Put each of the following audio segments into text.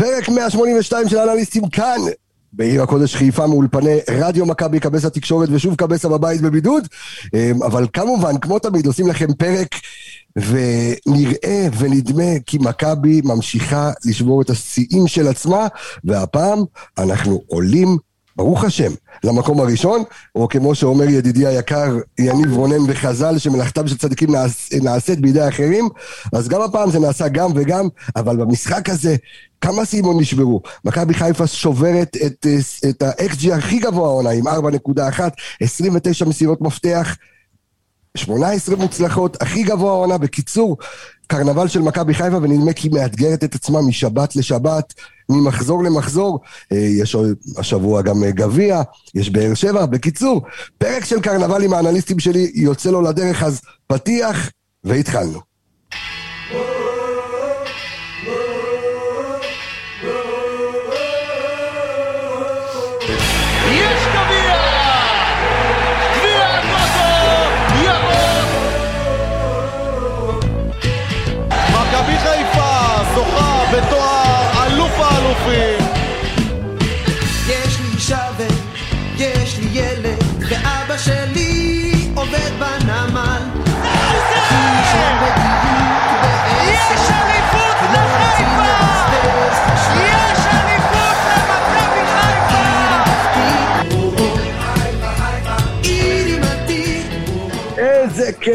פרק 182 של האנליסטים כאן, בעיר הקודש חיפה מאולפני רדיו מכבי קבס התקשורת ושוב קבסה בבית בבידוד. אמ, אבל כמובן כמו תמיד עושים לכם פרק ונראה ונדמה כי מכבי ממשיכה לשבור את השיאים של עצמה והפעם אנחנו עולים ברוך השם, למקום הראשון, או כמו שאומר ידידי היקר יניב רונן וחז"ל, שמלאכתם של צדיקים נעשית בידי אחרים, אז גם הפעם זה נעשה גם וגם, אבל במשחק הזה, כמה סימון נשברו? מכבי חיפה שוברת את, את ה-XG הכי גבוה העונה עם 4.1, 29 מסירות מפתח, 18 מוצלחות, הכי גבוה העונה. בקיצור, קרנבל של מכבי חיפה, ונדמה כי מאתגרת את עצמה משבת לשבת, ממחזור למחזור. אה, יש השבוע גם אה, גביע, יש באר שבע. בקיצור, פרק של קרנבל עם האנליסטים שלי יוצא לו לדרך, אז פתיח, והתחלנו.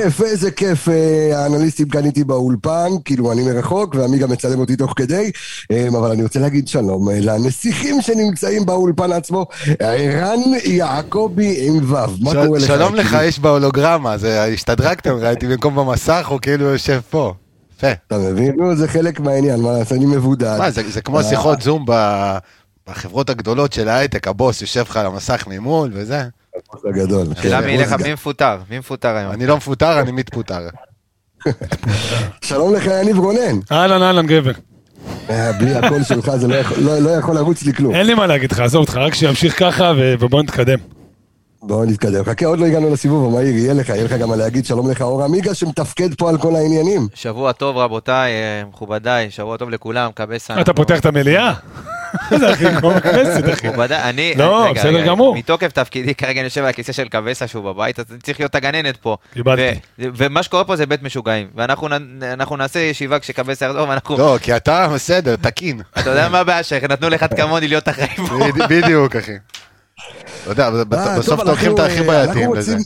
כיף, איזה כיף, אה, האנליסטים כאן איתי באולפן, כאילו אני מרחוק, ועמי גם מצלם אותי תוך כדי, אה, אבל אני רוצה להגיד שלום אה, לנסיכים שנמצאים באולפן עצמו, ערן יעקבי עם ו', מה קורה לך? שלום לך, יש בהולוגרמה, השתדרגתם, ראיתי במקום במסך, הוא כאילו יושב פה. יפה. אתה מבין? נו, זה חלק מהעניין, מה לעשות, אני מבודד. מה, זה כמו שיחות זום בחברות הגדולות של ההייטק, הבוס יושב לך על המסך ממול וזה. הגדול. שאלה מי ילך, מי מפוטר? מי מפוטר היום? אני לא מפוטר, אני מתפוטר. שלום לך, יניב רונן. אהלן, אהלן, גבר. אה, בלי הקול שלך זה לא, לא-, לא יכול לרוץ לי כלום. אין לי מה להגיד לך, עזוב אותך, רק שימשיך ככה ובוא נתקדם. בואו נתקדם. חכה, עוד לא הגענו לסיבוב המהיר, יהיה לך, יהיה לך גם מה להגיד. שלום לך, אור עמיגה, שמתפקד פה על כל העניינים. שבוע טוב, רבותיי, אה, מכובדיי, שבוע טוב לכולם, קבסה. אתה פותח את המליאה? זה הכי כמו בכנסת, אחי. אני, לא, בסדר גמור. מתוקף תפקידי, כרגע אני יושב על הכיסא של קבסה שהוא בבית, אז צריך להיות הגננת פה. קיבלתי. ומה שקורה פה זה בית משוגעים. ואנחנו נעשה ישיבה כשקבסה יחזור, ואנחנו... לא, כי אתה בסדר, תקין. אתה יודע מה הבעיה שלך, נתנו לך כמוני להיות אחראי פה. בדיוק, אחי. אתה יודע, אה, בסוף לוקחים את הכי בעייתיים לזה.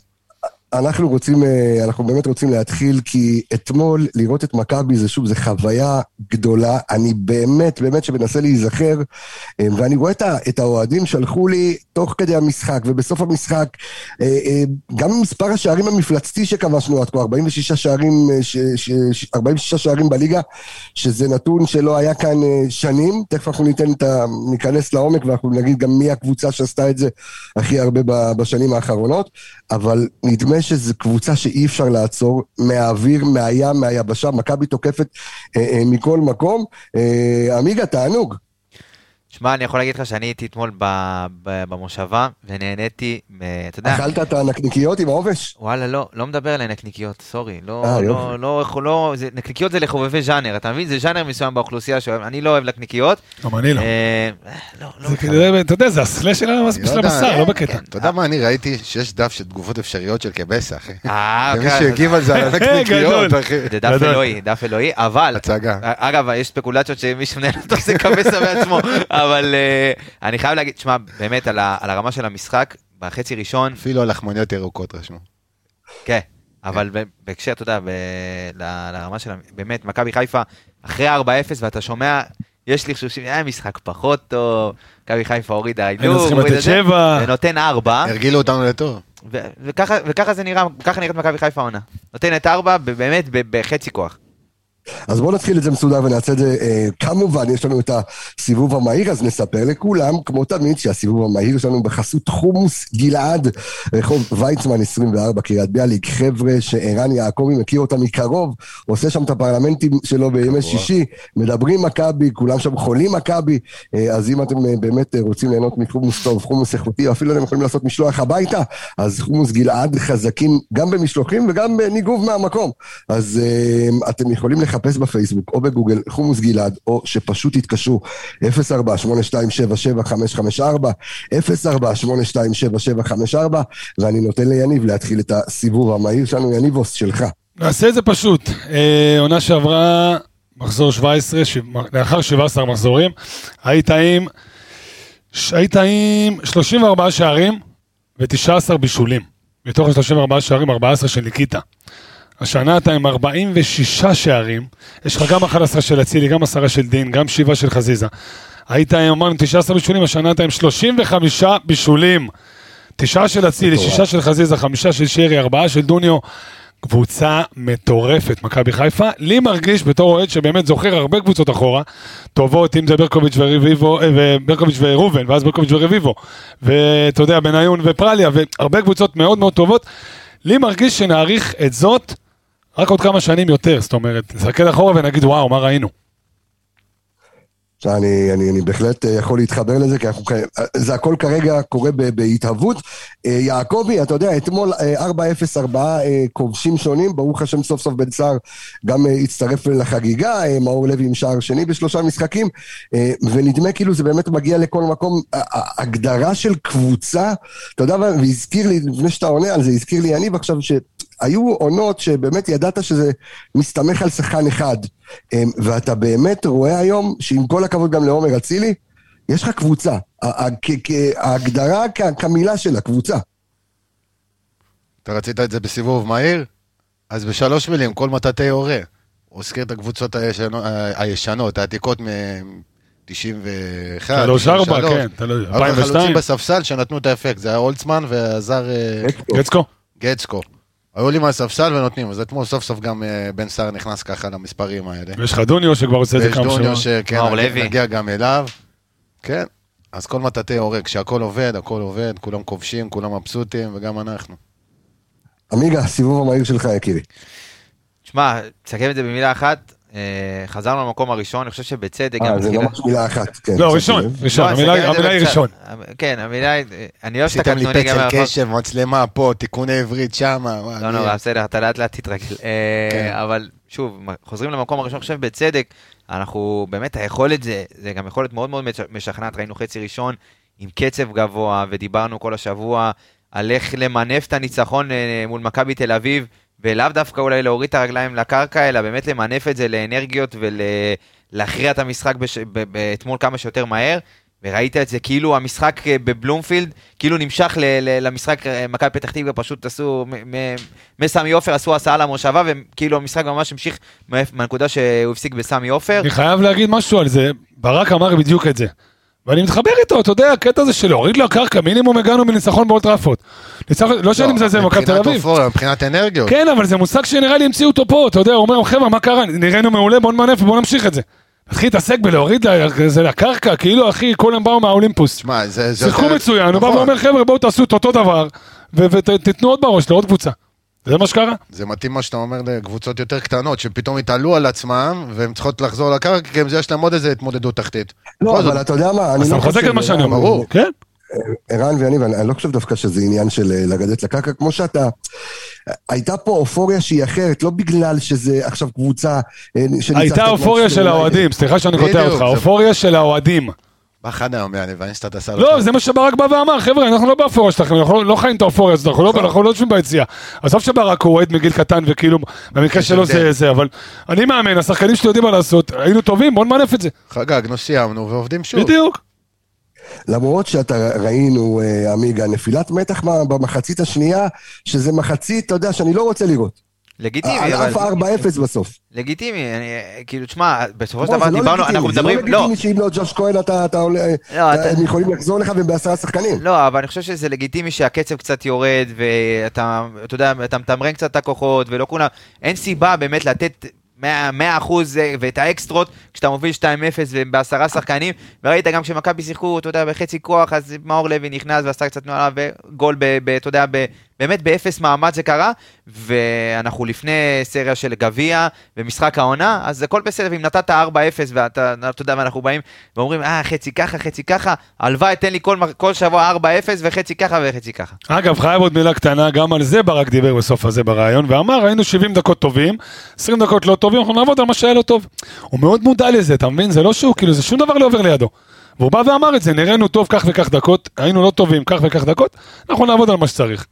אנחנו רוצים, אה, אנחנו באמת רוצים להתחיל, כי אתמול לראות את מכבי זה שוב, זה חוויה גדולה. אני באמת, באמת שמנסה להיזכר, אה, ואני רואה את האוהדים שלחו לי תוך כדי המשחק ובסוף המשחק, אה, גם מספר השערים המפלצתי שכבשנו עד כה, 46 שערים, 46 שערים בליגה, שזה נתון שלא היה כאן שנים. תכף אנחנו ניתן את ה... ניכנס לעומק ואנחנו נגיד גם מי הקבוצה שעשתה את זה הכי הרבה בשנים האחרונות, אבל נדמה שזו קבוצה שאי אפשר לעצור, מהאוויר, מהים, מהיבשה, מכבי תוקפת אה, אה, מכל מקום. אה, עמיגה, תענוג. שמע, אני יכול להגיד לך שאני הייתי אתמול במושבה, ונהניתי, אתה יודע... אכלת את הנקניקיות עם העובש? וואלה, לא, לא מדבר על הנקניקיות, סורי. לא, אה, לא, לא, לא, זה, נקניקיות זה לחובבי ז'אנר, אתה מבין? זה ז'אנר מסוים באוכלוסייה שאוהב, אני לא אוהב נקניקיות. גם אני לא. אה, לא, לא. זה כנראה, אתה יודע, זה הסלש של הבשר, לא בקטע. אתה יודע מה, אני ראיתי שיש דף של תגובות אפשריות של קבסה, אחי. אה, אוקיי. ומי שהגיב על זה על הנקניקיות, אחי. זה דף אלוהי, דף אלוהי, אבל... הצגה. אגב, יש ספקולציות שמי שמנהל אותו זה קבסה בעצמו, אבל uh, אני חייב להגיד, שמע, באמת, על, ה, על הרמה של המשחק, בחצי ראשון... אפילו על לחמניות ירוקות רשמו. כן, אבל בהקשר, אתה יודע, ב- לרמה של... באמת, מכבי חיפה, אחרי 4-0, ואתה שומע, יש לי חשושים, היה משחק פחות טוב, מכבי חיפה הורידה הילוך, ונותן 4. הרגילו אותנו לטוב. וככה, וככה זה נראה, ככה נראית מכבי חיפה עונה. נותנת 4, באמת, בחצי כוח. אז בואו נתחיל את זה מסודר ונעשה את זה, אה, כמובן, יש לנו את הסיבוב המהיר, אז נספר לכולם, כמו תמיד, שהסיבוב המהיר שלנו בחסות חומוס גלעד, רחוב ויצמן 24, קריית ביאליק, חבר'ה שערן יעקבי מכיר אותם מקרוב, עושה שם את הפרלמנטים שלו בימי שישי, מדברים מכבי, כולם שם חולים מכבי, אה, אז אם אתם אה, באמת רוצים ליהנות מחומוס טוב, חומוס איכותי, אפילו אתם יכולים לעשות משלוח הביתה, אז חומוס גלעד חזקים גם במשלוחים וגם בניגוב מהמקום. אז אה, אתם יכולים לחפש... לחפש בפייסבוק או בגוגל חומוס גלעד, או שפשוט תתקשרו 04-8277-554, 04-8277-554, ואני נותן ליניב להתחיל את הסיבוב המהיר שלנו. יניבוס, שלך. נעשה את זה פשוט. אה, עונה שעברה, מחזור 17, ש... לאחר 17 מחזורים, היית עם, היית עם 34 שערים ו-19 בישולים. מתוך ה-34 שערים, 14 של ניקיטה. השנה אתה עם 46 שערים, יש לך גם 11 של אצילי, גם 10 של דין, גם 7 של חזיזה. היית אמרנו, 19 בישולים, השנה אתה עם 35 בישולים. תשעה של אצילי, שישה של חזיזה, חמישה של שרי, ארבעה של דוניו. קבוצה מטורפת, מכבי חיפה. לי מרגיש בתור אוהד שבאמת זוכר הרבה קבוצות אחורה, טובות, אם זה ברקוביץ' ורביבו, אה, ברקוביץ' וראובן, ואז ברקוביץ' ורביבו, ואתה יודע, בניון ופרליה, והרבה קבוצות מאוד מאוד טובות. לי מרגיש שנעריך את זאת רק עוד כמה שנים יותר, זאת אומרת, נסתכל אחורה ונגיד, וואו, מה ראינו? שאני אני, אני בהחלט אה, יכול להתחבר לזה, כי אנחנו, זה הכל כרגע קורה בהתהוות. אה, יעקבי, אתה יודע, אתמול 4-0, אה, ארבעה כובשים שונים, ברוך השם סוף סוף בן סער גם הצטרף לחגיגה, מאור לוי עם שער שני בשלושה משחקים, ונדמה כאילו זה באמת מגיע לכל מקום. הגדרה של קבוצה, אתה יודע, והזכיר לי, לפני שאתה עונה על זה, הזכיר לי יניב עכשיו, ש... היו עונות שבאמת ידעת שזה מסתמך על שחקן אחד, אמ, ואתה באמת רואה היום, שעם כל הכבוד גם לעומר אצילי, יש לך קבוצה. ההגדרה כמילה שלה, קבוצה. אתה רצית את זה בסיבוב מהיר? אז בשלוש מילים, כל מטאטי הורה. הוא הזכיר את הקבוצות הישנות, הישנות העתיקות מ-91, 3-4, כן, תלוי, 2002. אבל חלוצים בספסל שנתנו את האפקט, זה היה אולצמן והזר... אה, גצקו. גצקו. היו לי מהספסל ונותנים, אז אתמול סוף סוף גם אה, בן סער נכנס ככה למספרים האלה. ויש לך דוניו שכבר עושה את זה כמה שנים. ויש דוניו שכן, נגיע גם אליו. כן, אז כל מטאטי הורג, כשהכול עובד, הכל עובד, כולם כובשים, כולם מבסוטים, וגם אנחנו. עמיגה, סיבוב המהיר שלך, יקירי. תשמע, תסכם את זה במילה אחת, חזרנו למקום הראשון, אני חושב שבצדק... אה, זה ממש מילה אחת, כן. לא, ראשון, ראשון, המילה היא ראשון. כן, המילה היא... אני אוהב את הקטנוני גם... עשיתם לי פצל קשב, מצלמה פה, תיקוני עברית שמה. לא נורא, בסדר, אתה לאט לאט תתרגל. אה, כן. אבל שוב, חוזרים למקום הראשון, אני חושב בצדק, אנחנו, באמת היכולת זה, זה גם יכולת מאוד מאוד משכנעת, ראינו חצי ראשון עם קצב גבוה, ודיברנו כל השבוע על איך למנף את הניצחון אה, מול מכבי תל אביב. ולאו דווקא אולי להוריד את הרגליים לקרקע, אלא באמת למנף את זה לאנרגיות ולהכריע את המשחק אתמול כמה שיותר מהר. וראית את זה כאילו המשחק אה, בבלומפילד, כאילו נמשך למשחק אה, מכבי פתח תקווה, פשוט עשו, מסמי עופר עשו הסעה למושבה, וכאילו המשחק ממש המשיך מהנקודה שהוא הפסיק בסמי עופר. אני חייב להגיד משהו על זה, ברק אמר בדיוק את זה. ואני מתחבר איתו, אתה יודע, הקטע הזה של להוריד לקרקע, מינימום הגענו מניצחון באולטראפורד. לא שאני לא, מזלזל במכבי תל אביב. מבחינת אנרגיות. כן, אבל זה מושג שנראה לי המציאו אותו פה, אתה יודע, הוא אומר, חבר'ה, מה קרה? נראינו מעולה, בוא נמנף ובוא נמשיך את זה. תתחיל להתעסק בלהוריד זה לקרקע, כאילו, אחי, כולם באו מהאולימפוס. שמע, זה... שיחקו מצוין, הוא בא נכון. ואומר, חבר'ה, בואו תעשו את אותו דבר, ותיתנו עוד בראש לעוד קבוצה. זה מה שקרה. זה מתאים מה שאתה אומר לקבוצות יותר קטנות, שפתאום התעלו על עצמם, והן צריכות לחזור לקרקע, כי יש להם עוד איזה התמודדות תחתית. לא, אבל אתה יודע מה, אני לא חושב... אז אתה מחזק את מה שאני אומר. ברור. כן. ערן ואני, ואני לא חושב דווקא שזה עניין של אה, לרדת לקרקע, כמו שאתה... הייתה פה אופוריה שהיא אחרת, לא בגלל שזה עכשיו קבוצה... אה, הייתה אופוריה של האוהדים, סליחה שאני קוטע אותך, אופוריה של האוהדים. בא חד היום, יעני, ואינסטאט עשה לו... לא, זה מה שברק בא ואמר, חבר'ה, אנחנו לא באפוריה שלכם, אנחנו לא חיים את האפוריה הזאת, אנחנו לא, לא יושבים ביציאה. עזוב שברק הוא אוהד מגיל קטן וכאילו, במקרה שלו זה זה, אבל אני מאמן, השחקנים שלי יודעים מה לעשות, היינו טובים, בוא נמנף את זה. חגגנו, סיימנו ועובדים שוב. בדיוק. למרות שאתה ראינו, אה, עמיגה, נפילת מתח במחצית השנייה, שזה מחצית, אתה יודע, שאני לא רוצה לראות. לגיטימי. על אף 4-0 בסוף. לגיטימי, אני, כאילו, תשמע, בסופו של דבר לא דיברנו, אנחנו מדברים, לא. זה לא לגיטימי שאם לא ג'וש כהן אתה עולה, לא, הם יכולים לחזור לך והם בעשרה שחקנים. לא, אבל אני חושב שזה לגיטימי שהקצב קצת יורד, ואתה, אתה יודע, אתה מתמרן קצת את הכוחות, ולא כולם, אין סיבה באמת לתת 100 אחוז אה, ואת האקסטרות כשאתה מוביל 2-0 ובעשרה שחקנים וראית גם כשמכבי שיחקו, אתה יודע, בחצי כוח אז מאור לוי נכנס ועשה קצת תנועה וגול, אתה יודע, באמת באפס מאמץ זה קרה, ואנחנו לפני סריה של גביע ומשחק העונה, אז הכל בסדר, ואם נתת 4-0 ואתה, אתה יודע, ואנחנו באים ואומרים, אה, חצי ככה, חצי ככה, הלוואי, תן לי כל, כל שבוע 4-0 וחצי ככה וחצי ככה. אגב, חייב עוד מילה קטנה, גם על זה ברק דיבר בסוף הזה בריאיון, ואמר, היינו 70 דקות טובים, 20 דקות לא טובים, אנחנו נעבוד על מה שהיה לא טוב. הוא מאוד מודע לזה, אתה מבין? זה לא שהוא, כאילו, זה שום דבר לא עובר לידו. והוא בא ואמר את זה, נראינו טוב כך וכך דקות, היינו לא טובים כך וכך דקות, אנחנו נעבוד על מה שצריך.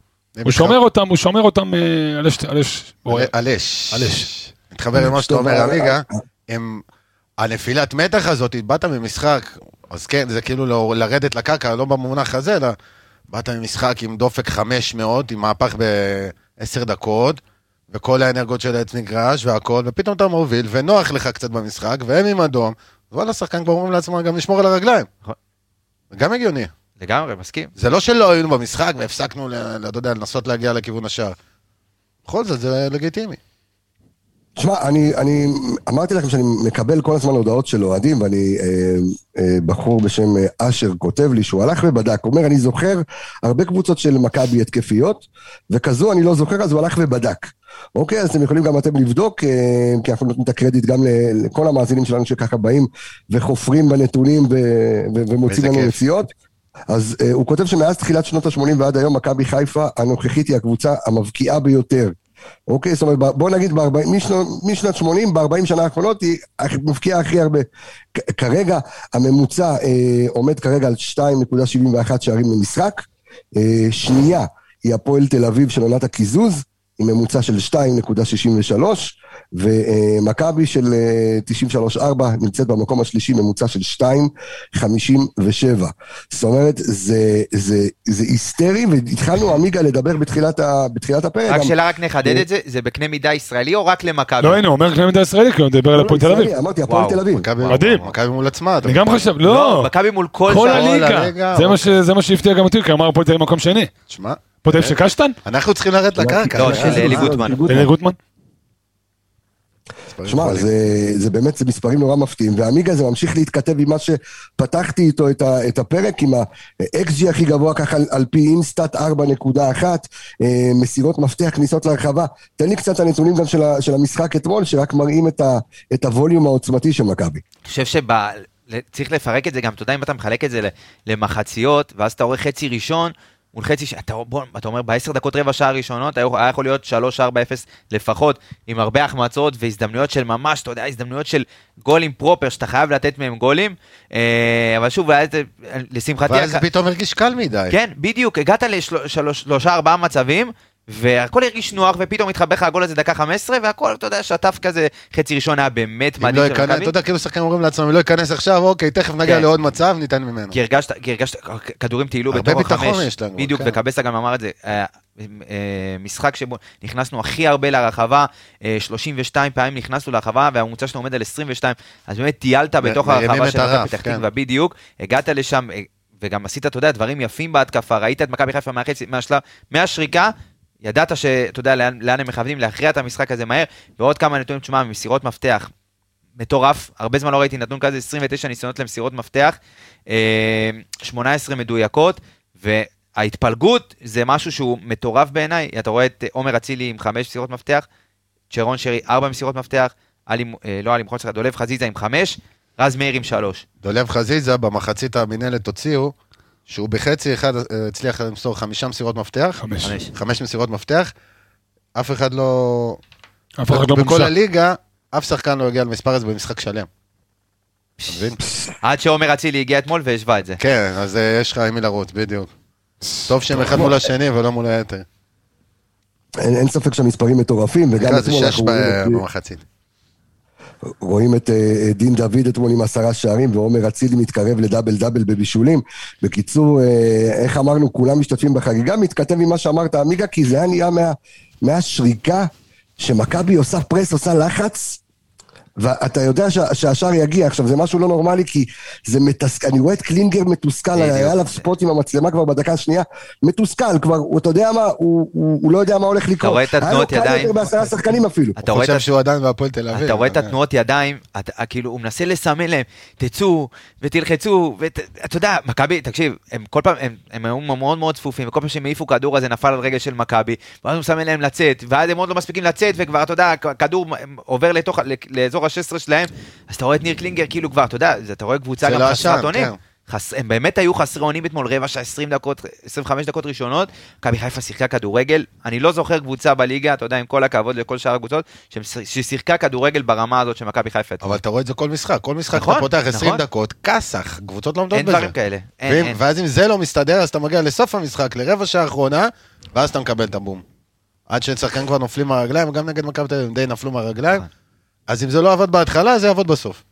הוא שומר אותם, הוא שומר אותם אה, על אש, על אש. על אש. מתחבר למה שאתה אומר, עמיגה, הם... הנפילת מתח הזאת, באת ממשחק, אז כן, זה כאילו לא- לרדת לקרקע, לא במונח הזה, אלא באת ממשחק עם דופק 500, עם מהפך בעשר דקות, וכל האנרגיות של העץ נגרש והכל, ופתאום אתה מוביל, ונוח לך קצת במשחק, והם עם אדום, וואלה, שחקן כבר אומרים לעצמם גם לשמור על הרגליים. נכון. גם הגיוני. לגמרי, מסכים. זה לא שלא היינו במשחק והפסקנו, ל- ל- אתה יודע, לנסות להגיע לכיוון השער. בכל זאת, זה לגיטימי. תשמע, אני, אני אמרתי לכם שאני מקבל כל הזמן הודעות של אוהדים, ואני, אה, אה, בחור בשם אה, אשר כותב לי שהוא הלך ובדק, הוא אומר, אני זוכר הרבה קבוצות של מכבי התקפיות, וכזו אני לא זוכר, אז הוא הלך ובדק. אוקיי, אז אתם יכולים גם אתם לבדוק, אה, כי אנחנו נותנים את הקרדיט גם ל- לכל המאזינים שלנו שככה באים וחופרים בנתונים ו- ו- ומוצאים איזה לנו כיף. אז uh, הוא כותב שמאז תחילת שנות ה-80 ועד היום, מכבי חיפה הנוכחית היא הקבוצה המבקיעה ביותר. אוקיי, זאת אומרת, בוא נגיד, ב- משנות, משנת 80, ב-40 שנה האחרונות, היא מבקיעה הכי הרבה. כ- כרגע, הממוצע אה, עומד כרגע על 2.71 שערים למשחק. אה, שנייה היא הפועל תל אביב של עונת הקיזוז, עם ממוצע של 2.63, ומכבי של אה, 93-4 נמצאת במקום השלישי, ממוצע של 2.57. זאת אומרת, זה, זה, זה היסטרי, והתחלנו עמיגה לדבר בתחילת, ה, בתחילת הפרק. רק גם- שאלה, רק נחדד את זה, זה בקנה מידה ישראלי או רק למכבי? לא, הנה, הוא אומר קנה מידה ישראלי, כי הוא מדבר על לא, הפועל תל אביב. אמרתי, הפועל תל אביב. מכבי- מדהים. מכבי מול עצמה. אני גם חושב, לא, מכבי מול כל כל הליגה. הליגה, זה מה אוקיי. זה מה שהפתיע גם אותי, כי אמר הפועל תל אביב מקום שני. תשמע, תל אביב של קשטן? אנחנו צריכים לרדת לקרקע. לא. של אלי גוטמן. אלי גוטמן? שמע. זה, זה באמת, זה מספרים נורא מפתיעים, ועמיגה זה ממשיך להתכתב עם מה שפתחתי איתו את, ה, את הפרק, עם ה-XG הכי גבוה ככה על, על פי אינסטאט 4.1, אה, מסירות מפתח, כניסות להרחבה. תן לי קצת את הנתונים גם של, ה, של המשחק אתמול, שרק מראים את, ה, את הווליום העוצמתי של מכבי. אני חושב שצריך לפרק את זה גם, אתה יודע, אם אתה מחלק את זה ל- למחציות, ואז אתה רואה חצי ראשון, מול חצי, ש- אתה, בוא, אתה אומר, בעשר דקות רבע שעה הראשונות, היה יכול להיות 3-4-0 לפחות, עם הרבה החמצות והזדמנויות של ממש, אתה יודע, הזדמנויות של גולים פרופר, שאתה חייב לתת מהם גולים, אה, אבל שוב, לשמחתי... ואז הק- פתאום הרגיש קל מדי. כן, בדיוק, הגעת לשלושה ארבעה מצבים, והכל הרגיש נוח, ופתאום התחבר לך הגול הזה דקה 15, והכל, אתה יודע, שטף כזה, חצי ראשון היה באמת מדהים לא של מכבי. אתה יודע, כאילו שחקנים אומרים לעצמם, אם לא ייכנס עכשיו, אוקיי, תכף נגיע כן. לעוד מצב, ניתן ממנו. כי הרגשת, כי הרגשת, כדורים טיילו הרבה בתוך ביטחון החמש. יש לנו, בדיוק, כן. וקבסה גם אמר את זה. אה, אה, משחק שבו נכנסנו הכי הרבה לרחבה, אה, 32 פעמים נכנסנו לרחבה, והממוצע שלנו עומד על 22, אז באמת טיילת בתוך הרחבה של פתח כן. תקווה, בדיוק, הגעת לשם, אה, וגם עשית, אתה יודע, דברים יפים בהתקפה, ראית את מכבי חיפה מהחצי, מהשלב, מהשריקה, ידעת שאתה יודע לאן, לאן הם מכוונים, להכריע את המשחק הזה מהר, ועוד כמה נתונים, תשמע, מסירות מפתח, מטורף, הרבה זמן לא ראיתי נתון כזה, 29 ניסיונות למסירות מפתח, אה, 18 מדויקות, וההתפלגות זה משהו שהוא מטורף בעיניי, אתה רואה את עומר אצילי עם 5 מסירות מפתח, צ'רון שרי 4 מסירות מפתח, עלי, אה, לא עלי מחוץ דולב חזיזה עם 5, רז מאיר עם 3. דולב חזיזה, במחצית המינהלת הוציאו, שהוא בחצי אחד אה, הצליח למסור חמישה מסירות מפתח, חמש. 5. חמש מסירות מפתח, אף אחד לא... אף אחד לא בכל מומשה. הליגה, אף שחקן לא הגיע למספר הזה במשחק שלם. עד שעומר אצילי הגיע אתמול והשווה את זה. כן, אז אה, יש לך עם מי לרוץ, בדיוק. טוב שהם אחד מול השני ולא מול היתר. אין, ספק שהמספרים מטורפים, וגם זה אתמול שש אנחנו רואים את- במחצית. רואים את אה, דין דוד אתמול עם עשרה שערים, ועומר אצילי מתקרב לדאבל דאבל בבישולים. בקיצור, אה, איך אמרנו, כולם משתתפים בחגיגה, מתכתב עם מה שאמרת, עמיגה, כי זה היה נהיה מה, מהשריקה שמכבי עושה פרס, עושה לחץ, ואתה יודע שה- שהשער יגיע. עכשיו, זה משהו לא נורמלי, כי זה מתסכל, אני רואה את קלינגר מתוסכל. היה עליו ספוט עם המצלמה כבר בדקה השנייה, מתוסכל, כבר, אתה יודע מה, הוא, הוא, הוא לא יודע מה הולך לקרות. רואה את התנועות היה לו קל ידיים? יותר בעשרה שחקנים אפילו. אתה רואה את חושב שהוא עדיין בהפועל תל אביב. אתה רואה את אבל- התנועות ידיים, אתה, כאילו, הוא מנסה לסמן להם, תצאו ותלחצו, ואתה יודע, מכבי, תקשיב, הם כל פעם, הם, הם היו מאוד מאוד צפופים, וכל פעם שהם העיפו כדור הזה נפל על רגל של מכבי, ואז הוא מסמן להם לצאת, ואז הם עוד לא מספיקים לצאת, וכבר, אתה יודע, כדור עובר לתוך, לאזור ה-16 שלהם, אז אתה רואה את ניר קלינגר, כאילו כבר, אתה יודע, אתה רואה קבוצה גם לא חסרת אונים. כן. חס... הם באמת היו חסרי אונים אתמול רבע שעה 20 דקות, 25 דקות ראשונות, מכבי חיפה שיחקה כדורגל, אני לא זוכר קבוצה בליגה, אתה יודע, עם כל הכבוד לכל שאר הקבוצות, ששיחקה כדורגל ברמה הזאת של מכבי חיפה. אבל אתה רואה את זה כל משחק, כל משחק נכון, אתה פותח 20 נכון. דקות, כסח, קבוצות לא עומדות אין בזה. דברים כאלה, אין, ואם- אין. ואז אם זה לא מסתדר, אז אתה מגיע לסוף המשחק, לרבע שעה האחרונה, ואז אתה מקבל את הבום. עד ששחקנים כבר נופלים מהרגליים, גם נגד מכבי תל אביב די נפלו מהרגליים. אז אם זה לא עבד בהתחלה, זה יעבוד בסוף.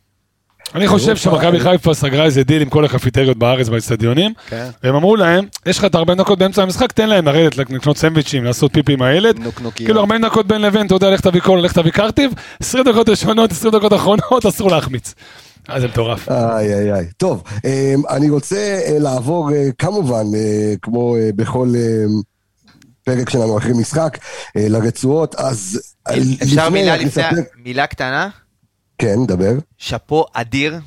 אני חושב שמכבי חיפה סגרה איזה דיל עם כל הקפיטריות בארץ באצטדיונים, כן. והם אמרו להם, יש לך את 40 דקות באמצע המשחק, תן להם לרדת, לקנות סנדוויצ'ים, לעשות פיפי עם הילד. נוקנוקיות. כאילו 40 דקות בין לבין, אתה יודע, לך תביא קולה, לך תביא קרטיב, 20 דקות ראשונות, 20 דקות אחרונות, אסור להחמיץ. אה, זה מטורף. איי איי איי. טוב, אמ, אני רוצה אה, לעבור אה, כמובן, אה, כמו בכל אה, פרק שלנו אחרי משחק, אה, לרצועות, אז אה, אפשר מילה לפני, מילה קטנה, כן, דבר. שאפו אדיר,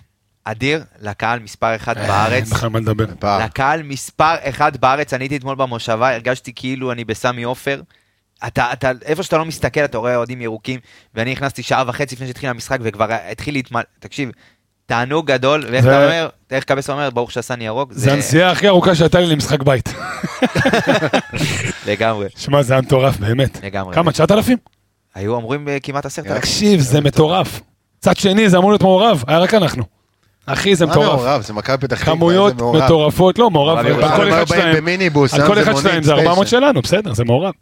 אדיר, לקהל מספר אחד בארץ. אין בכלל מה לדבר. לקהל מספר אחד בארץ, אני הייתי אתמול במושבה, הרגשתי כאילו אני בסמי עופר. אתה, אתה, איפה שאתה לא מסתכל, אתה רואה אוהדים ירוקים, ואני נכנסתי שעה וחצי לפני שהתחיל המשחק, וכבר התחיל להתמלא, תקשיב, תענוג גדול, ואיך זה- אתה אומר, איך קבסה אומר, ברוך שעשני ירוק, זה הנסיעה הכי ארוכה שהייתה לי למשחק בית. לגמרי, שמע, זה היה מטורף, באמת. לגמרי. כמה, 9,000? היו אומרים אה, כמעט עשרת אלפים. תקשיב, זה מטורף. צד שני, זה אמור להיות מעורב, היה רק אנחנו. אחי, זה מה מטורף. מעורב? זה מכבי פתח תקווה, כמויות. מטורפות, לא, מעורב, על כל אחד שלהם, כל זה אחד מונית שלהם זה 400 ספיישל. שלנו, בסדר, זה מעורב.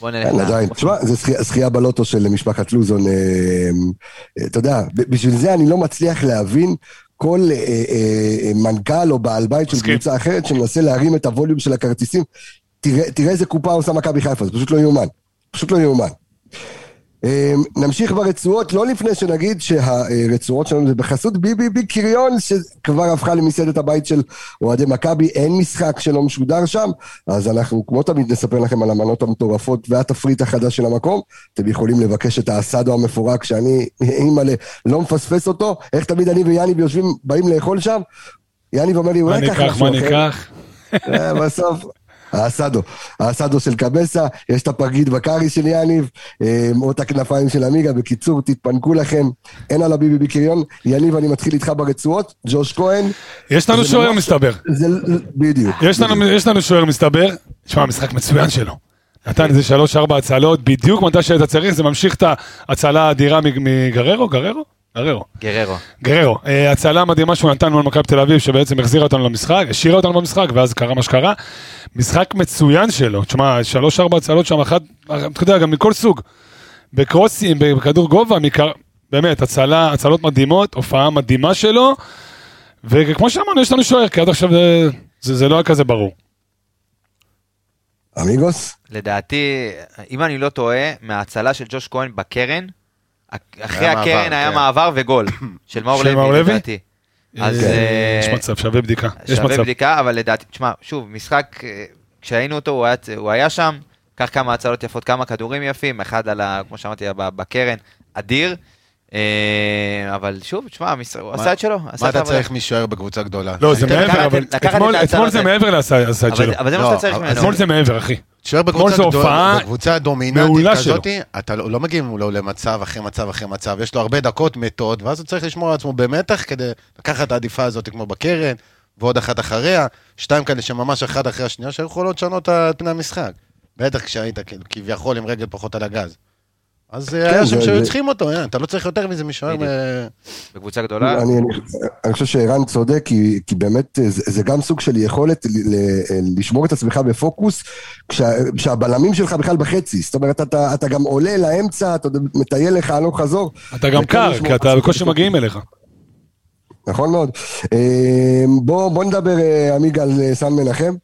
בוא נלך. ל- עדיין. תשמע, זה זכייה- בלוטו של משפחת לוזון. אה, אה, אתה יודע, בשביל זה אני לא מצליח להבין כל אה, מנכ"ל או בעל בית של. קבוצה אחרת שמנסה להרים את הווליום של הכרטיסים. תראה תראה איזה קופה עושה מכבי חיפה, זה פשוט לא יאומן. פשוט לא יאומן. אה, נמשיך ברצועות, לא לפני שנגיד שהרצועות שלנו זה בחסות ביבי בי קריון, שכבר הפכה למסעדת הבית של אוהדי מכבי, אין משחק שלא משודר שם, אז אנחנו כמו תמיד נספר לכם על המנות המטורפות והתפריט החדש של המקום, אתם יכולים לבקש את האסדו המפורק שאני, אימא'לה, לא מפספס אותו, איך תמיד אני ויאניב יושבים, באים לאכול שם, יאניב אומר לי, מה אולי קח משהו מה אחר. ניקח? אה, בסוף, האסדו, האסדו של קבסה, יש את הפרגית בקארי של יניב, אה, או את הכנפיים של עמיגה, בקיצור, תתפנקו לכם, אין על הביבי בקריון, יניב, אני מתחיל איתך ברצועות, ג'וש כהן, יש לנו שוער מסתבר. זה, בדיוק. יש לנו, יש לנו שוער מסתבר, תשמע, משחק מצוין שלו. נתן איזה שלוש ארבע הצלות, בדיוק מתי שהיית צריך, זה ממשיך את ההצלה האדירה מג- מגררו, גררו? גררו. גררו. גררו, אה, הצלה מדהימה שהוא נתן מול מכבי תל אביב, שבעצם החזירה אותנו למשחק, השאירה אותנו במשחק, ואז קרה מה שקרה. משחק מצוין שלו, תשמע, שלוש ארבע הצלות שם, אחת, אתה יודע, גם מכל סוג. בקרוסים, בכדור גובה, מקר... באמת, הצלה, הצלות מדהימות, הופעה מדהימה שלו, וכמו שאמרנו, יש לנו שוער, כי עד עכשיו זה, זה, זה לא היה כזה ברור. אמיגוס? לדעתי, אם אני לא טועה, מההצלה של ג'וש כהן בקרן, אחרי הקרן היה כן. מעבר וגול, של מאור לוי? לדעתי. אז אה, אה, יש מצב, שווה בדיקה. יש שווה מצב. בדיקה, אבל לדעתי, תשמע, שוב, משחק, אה, כשהיינו אותו, הוא היה, הוא היה שם, קח כמה הצלות יפות, כמה כדורים יפים, אחד על ה... כמו שאמרתי, בקרן, אדיר. אה, אבל שוב, תשמע, הוא עשה את שלו, מה את אתה. צריך משוער בקבוצה גדולה? לא, זה מעבר, אבל את אתמול- זה. מעבר לסייד שלו. אבל זה מה לא, שאתה צריך אבל- ממנו. אתמול זה מעבר, אחי. אתמול בקבוצה הופעה בקבוצה דומיננטית כזאת, אתה לא לא מגיעים לו למצב אחרי מצב אחרי מצב, יש לו הרבה דקות מתות, ואז הוא צריך לשמור על עצמו במתח כדי לקחת את העדיפה הזאת כמו בקרן, ועוד אחת אחריה, שתיים כאלה שממש אחת אחרי השנייה, שיכולות לשנות את פני המשחק. בטח כשהיית כביכול עם רגל פחות על הגז. אז אה, היה זה- שם שהיו צריכים אותו, אה, אתה לא צריך יותר מזה משוער. אה, בקבוצה גדולה. אני, אני, חושב שערן צודק, כי, כי באמת זה, זה גם סוג של יכולת ל, ל, לשמור את עצמך בפוקוס, כשה, כשהבלמים שלך בכלל בחצי. זאת אומרת, אתה, אתה גם עולה לאמצע, אתה מטייל לך הלוך חזור. אתה גם וכן קר, כי את אתה בקושי. מגיעים אליך. נכון מאוד. בוא, בוא נדבר, אה, עמיג, על סן מנחם.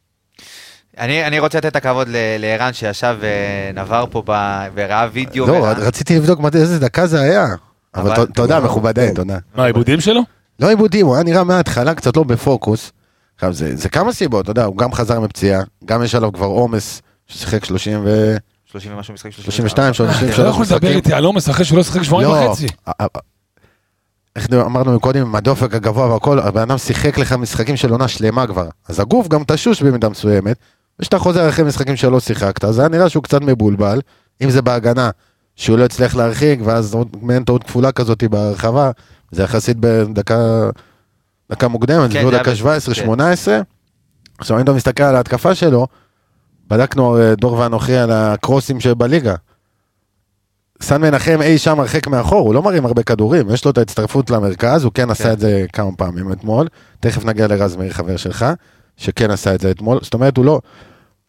אני אני רוצה לתת את הכבוד ל- לערן שישב ונבר פה ב- וראה וידאו. לא, וראה- רציתי לבדוק מתי- איזה דקה זה היה. אבל אבל- ת- תודה, מכובדי, כן. תודה. מה, העיבודים שלו? לא עיבודים, הוא היה נראה מההתחלה קצת לא בפוקוס. עכשיו, זה זה כמה סיבות, אתה יודע, הוא גם חזר מפציעה, גם יש עליו כבר עומס, ששיחק 30 ו... 30 ומשהו משחקים. 32, אתה לא 33 יכול לדבר משחקים. איתי על עומס אחרי שהוא לא שיחק שבועיים לא, וחצי. איך אמרנו מקודם, עם הדופק הגבוה והכל, הבן אדם שיחק לך משחקים של עונה שלמה כבר. אז הגוף גם תשוש במידה מסוימת, וכשאתה חוזר אחרי משחקים שלא שיחקת, אז היה נראה שהוא קצת מבולבל, אם זה בהגנה, שהוא לא הצליח להרחיק, ואז מעין טעות כפולה כזאת ברחבה, זה יחסית בדקה דקה מוקדמת, כן, דקה היה ב- 17-18. עכשיו, אם אתה מסתכל על ההתקפה שלו, בדקנו אה, דור ואנוכי על הקרוסים שבליגה. סן מנחם אי שם הרחק מאחור, הוא לא מרים הרבה כדורים, יש לו את ההצטרפות למרכז, הוא כן עשה את זה כמה פעמים אתמול, תכף נגיע לרז מאיר חבר שלך, שכן עשה את זה אתמול, זאת אומרת הוא לא,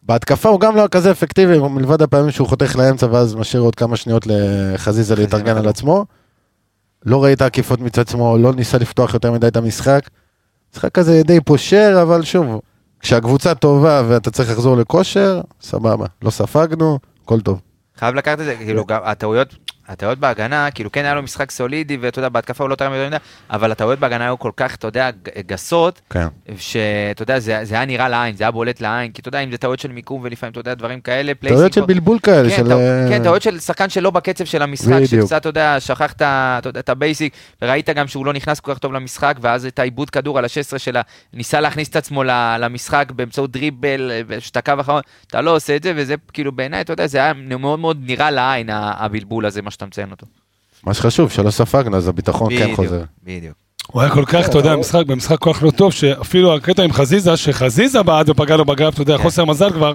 בהתקפה הוא גם לא היה כזה אפקטיבי, מלבד הפעמים שהוא חותך לאמצע ואז משאיר עוד כמה שניות לחזיזה להתארגן על עצמו. לא ראית עקיפות מצד שמאל, לא ניסה לפתוח יותר מדי את המשחק. משחק כזה די פושר, אבל שוב, כשהקבוצה טובה ואתה צריך לחזור לכושר, סבבה, לא ספגנו, הכל טוב. חייב לקחת את זה, כאילו, גם הטעויות, הטעויות בהגנה, כאילו כן היה לו משחק סולידי, ואתה יודע, בהתקפה הוא לא תרם יותר מדי, אבל הטעויות בהגנה היו כל כך, אתה יודע, גסות, כן. שאתה יודע, זה, זה היה נראה לעין, זה היה בולט לעין, כי אתה יודע, אם זה טעויות של מיקום ולפעמים, אתה יודע, דברים כאלה, טעויות של בלבול כאלה, כן, של... אה, כן, טעויות של שחקן שלא בקצב של המשחק. שקצת, אתה יודע, שכחת אתה יודע, את הבייסיק, וראית גם שהוא לא נכנס כל כך טוב למשחק, ואז את האיבוד כדור על ה-16 שלו, ניסה להכניס את עצמו למשחק באמצעות דריבל, שאתה קו אחרון, אתה לא עושה את זה, וזה כאילו בעיניי, אתה יודע, זה היה מאוד מאוד נראה לעין, הבלבול הזה, מה שאתה מציין אותו. מה שחשוב, שלא ספגנו, אז הביטחון כן חוזר. בדיוק. הוא היה כל כך, אתה יודע, משחק, במשחק כל כך לא טוב, שאפילו הקטע עם חזיזה, שחזיזה בעט ופגע לו בגב, אתה יודע, כן. חוסר מזל כבר,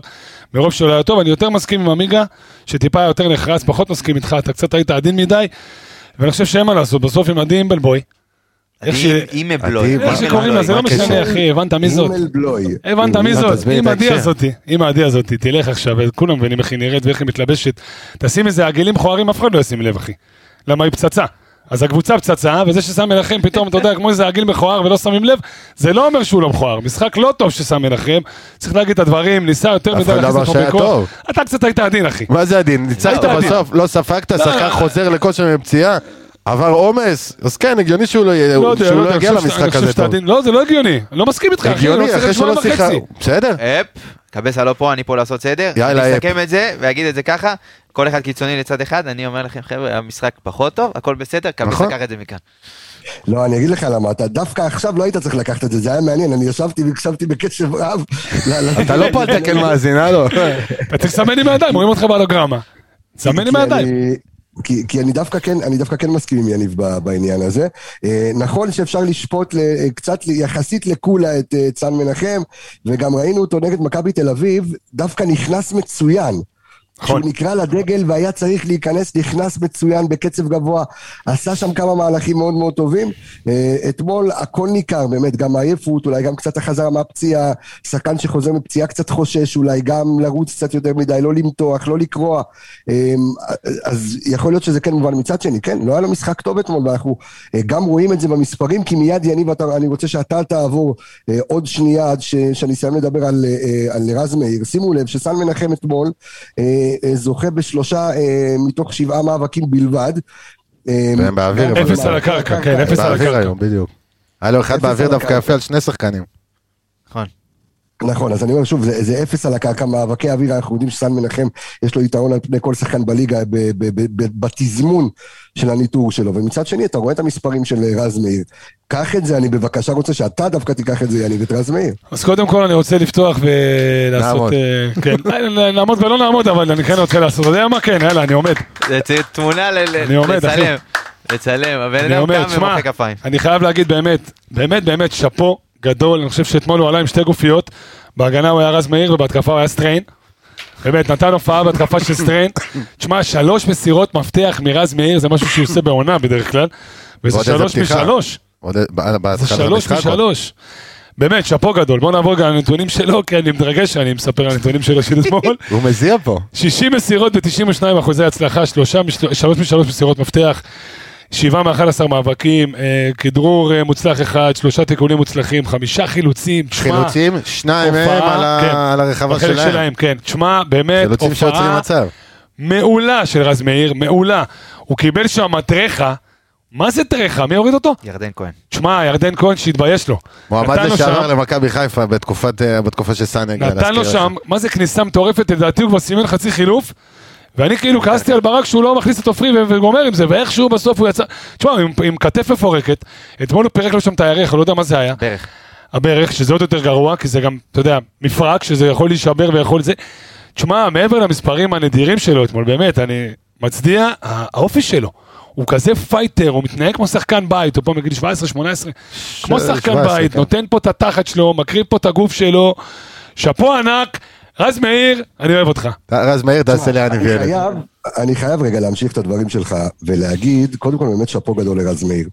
מרוב שהוא לא היה טוב, אני יותר מסכים עם עמיגה, שטיפה יותר נחרץ, פחות מסכים איתך, אתה קצת היית עדין מדי, ואני חושב שאין מה לעשות, בסוף עם עדי אימבלבוי, איך ש- עם מבלוי. עדי, איך שקוראים לה, זה לא מה הקשר? משנה, אחי, הבנת מי זאת? הימל בלוי. הבנת מי לא, זאת? עם עדי. הזאתי, עם עדי הזאתי, תלך עכשיו, כולם מבינים איך היא נראית ואיך היא מתלבשת. תשים איזה עגלים מכוערים, אף אחד לא ישים לב, אחי. למה היא פצצה. אז הקבוצה פצצה, וזה ששם מנחם פתאום, אתה יודע, כמו איזה עגיל מכוער ולא שמים לב, זה לא אומר שהוא לא מכוער. משחק לא טוב ששם מנחם, צריך להגיד את הדברים, ניסה יותר מדי לא להכניס בכוח. טוב. אתה קצת היית עדין, אחי. מה זה הדין? ניצחת לא, עדין. בסוף, לא ספגת, לא, שחקן לא. חוזר לכושר מפציעה, עבר עומס, אז כן, הגיוני שהוא לא יהיה- לא יודע, שהוא לא לא יגיע אני אני למשחק הזה טוב. לא, זה לא הגיוני. אני לא מסכים איתך. הגיוני, לא אחרי שלא וחצי. בסדר? אפ, קבסה לא פה, אני פה לעשות סדר. יאללה, אני אפ. אסכם את זה ואגיד את זה ככה, כל אחד קיצוני לצד אחד, אני אומר לכם, חבר'ה, המשחק פחות טוב, הכל בסדר, קבסה נכון. קח את זה מכאן. לא, אני אגיד לך למה, אתה דווקא עכשיו לא היית צריך לקחת את זה, זה היה מעניין, אני ישבתי והקשבתי בקשב רב. אתה לא פה על תקן מאזין, הלו. אתה צריך לסמן עם הידיים, רואים אותך בהלוגרמה. תסמן עם הידיים. כי, כי אני דווקא כן, אני דווקא כן מסכים עם יניב בעניין הזה. אה, נכון שאפשר לשפוט אה, קצת יחסית לקולה את אה, צאן מנחם, וגם ראינו אותו נגד מכבי תל אביב, דווקא נכנס מצוין. נכון. כשהוא נקרא לדגל והיה צריך להיכנס, נכנס מצוין בקצב גבוה, עשה שם כמה מהלכים מאוד מאוד טובים. אה, אתמול הכל ניכר, באמת, גם העייפות, אולי גם קצת החזרה מהפציעה, שחקן שחוזר מפציעה קצת חושש, אולי גם לרוץ קצת יותר מדי, לא למתוח, לא לקרוע. אה, אז יכול להיות שזה כן מובן מצד שני, כן, לא היה לו משחק טוב אתמול, ואנחנו אה, גם רואים את זה במספרים, כי מיד יניב, אני רוצה שאתה תעבור אה, עוד שנייה עד ש- שאני אסיים לדבר על, על רז מאיר. שימו לב שסן מנחם אתמול, זוכה בשלושה אה, מתוך שבעה מאבקים בלבד. אה, והם באוויר, אפס על הקרקע, כן, אפס על באוויר הקרקע. היום, בדיוק. היה לו אחד באוויר דווקא. יפה על שני שחקנים. נכון. נכון, אז אני אומר שוב, זה, זה אפס על הקרקע, מאבקי אוויר, אנחנו יודעים שסן מנחם, יש לו יתרון על פני כל שחקן בליגה ב, ב, ב, ב, בתזמון של הניטור שלו, ומצד שני, אתה רואה את המספרים של אה, רז מאיר. קח את זה, אני בבקשה רוצה שאתה דווקא תיקח את זה, יניב, את רז מאיר. אז קודם כל אני רוצה לפתוח ולעשות... נעמוד. אה, כן, נעמוד ולא נעמוד, אבל אני כן רוצה לעשות, אתה יודע מה? כן, יאללה, אני עומד. זה תמונה. לצלם. לצלם, הבן אני אדם קם ומוחא כפיים. אני חייב להגיד באמת, באמת באמת שאפו גדול, אני חושב שאתמול הוא עלה עם שתי גופיות, בהגנה הוא היה רז מאיר ובהתקפה הוא היה סטריין. באמת, נתן הופעה בהתקפה של סטריין. תשמע, שלוש מסירות מפתח מרז מאיר, זה משהו שהוא עושה בעונה בדרך כלל, וזה שלוש. משלוש. זה שלוש. משלוש. באמת, שאפו גדול. בוא נעבור גם על הנתונים שלו, כי אני מתרגש שאני מספר על הנתונים שלו של אתמול. הוא מזיע פה. 60 מסירות ב-92 אחוזי הצלחה, שלוש משלוש מסירות מפתח, שבעה מ-11 מאבקים, אה, כדרור אה, מוצלח אחד, שלושה תיקונים מוצלחים, חמישה חילוצים, תשמע, חילוצים, שניים מהם הופעה, על כן, על הרחבה בחלק שלהם. שלהם, כן. תשמע, באמת, הופעה מצב. מעולה של רז מאיר, מעולה. הוא קיבל שם מטרחה, מה זה טרחה? מי הוריד אותו? ירדן כהן. תשמע, ירדן כהן שהתבייש לו. מועמד לשעבר שם- למכבי חיפה בתקופת, אה, בתקופה שסאן הגיע. נתן לו שם. מה זה כניסה מטורפת, לדעתי הוא כבר סימן חצי חילוף. ואני כאילו כעסתי על ברק שהוא לא מכניס את עופרי וגומר עם זה, ואיכשהו בסוף הוא יצא, תשמע, עם, עם כתף מפורקת, אתמול הוא פירק לו שם את הירך, אני לא יודע מה זה היה, בערך. הברך, שזה עוד יותר גרוע, כי זה גם, אתה יודע, מפרק, שזה יכול להישבר ויכול זה. תשמע, מעבר למספרים הנדירים שלו אתמול, באמת, אני מצדיע, האופי שלו. הוא כזה פייטר, הוא מתנהג כמו שחקן בית, הוא פה מגיל 17-18, כמו שחקן 17, בית, כן. נותן פה את התחת שלו, מקריב פה את הגוף שלו, שאפו ענק, רז מאיר, אני אוהב אותך. רז מאיר, תעשה לי אני אני וילד. חייב, אני חייב רגע להמשיך את הדברים שלך ולהגיד, קודם כל באמת שאפו גדול לרז מאיר.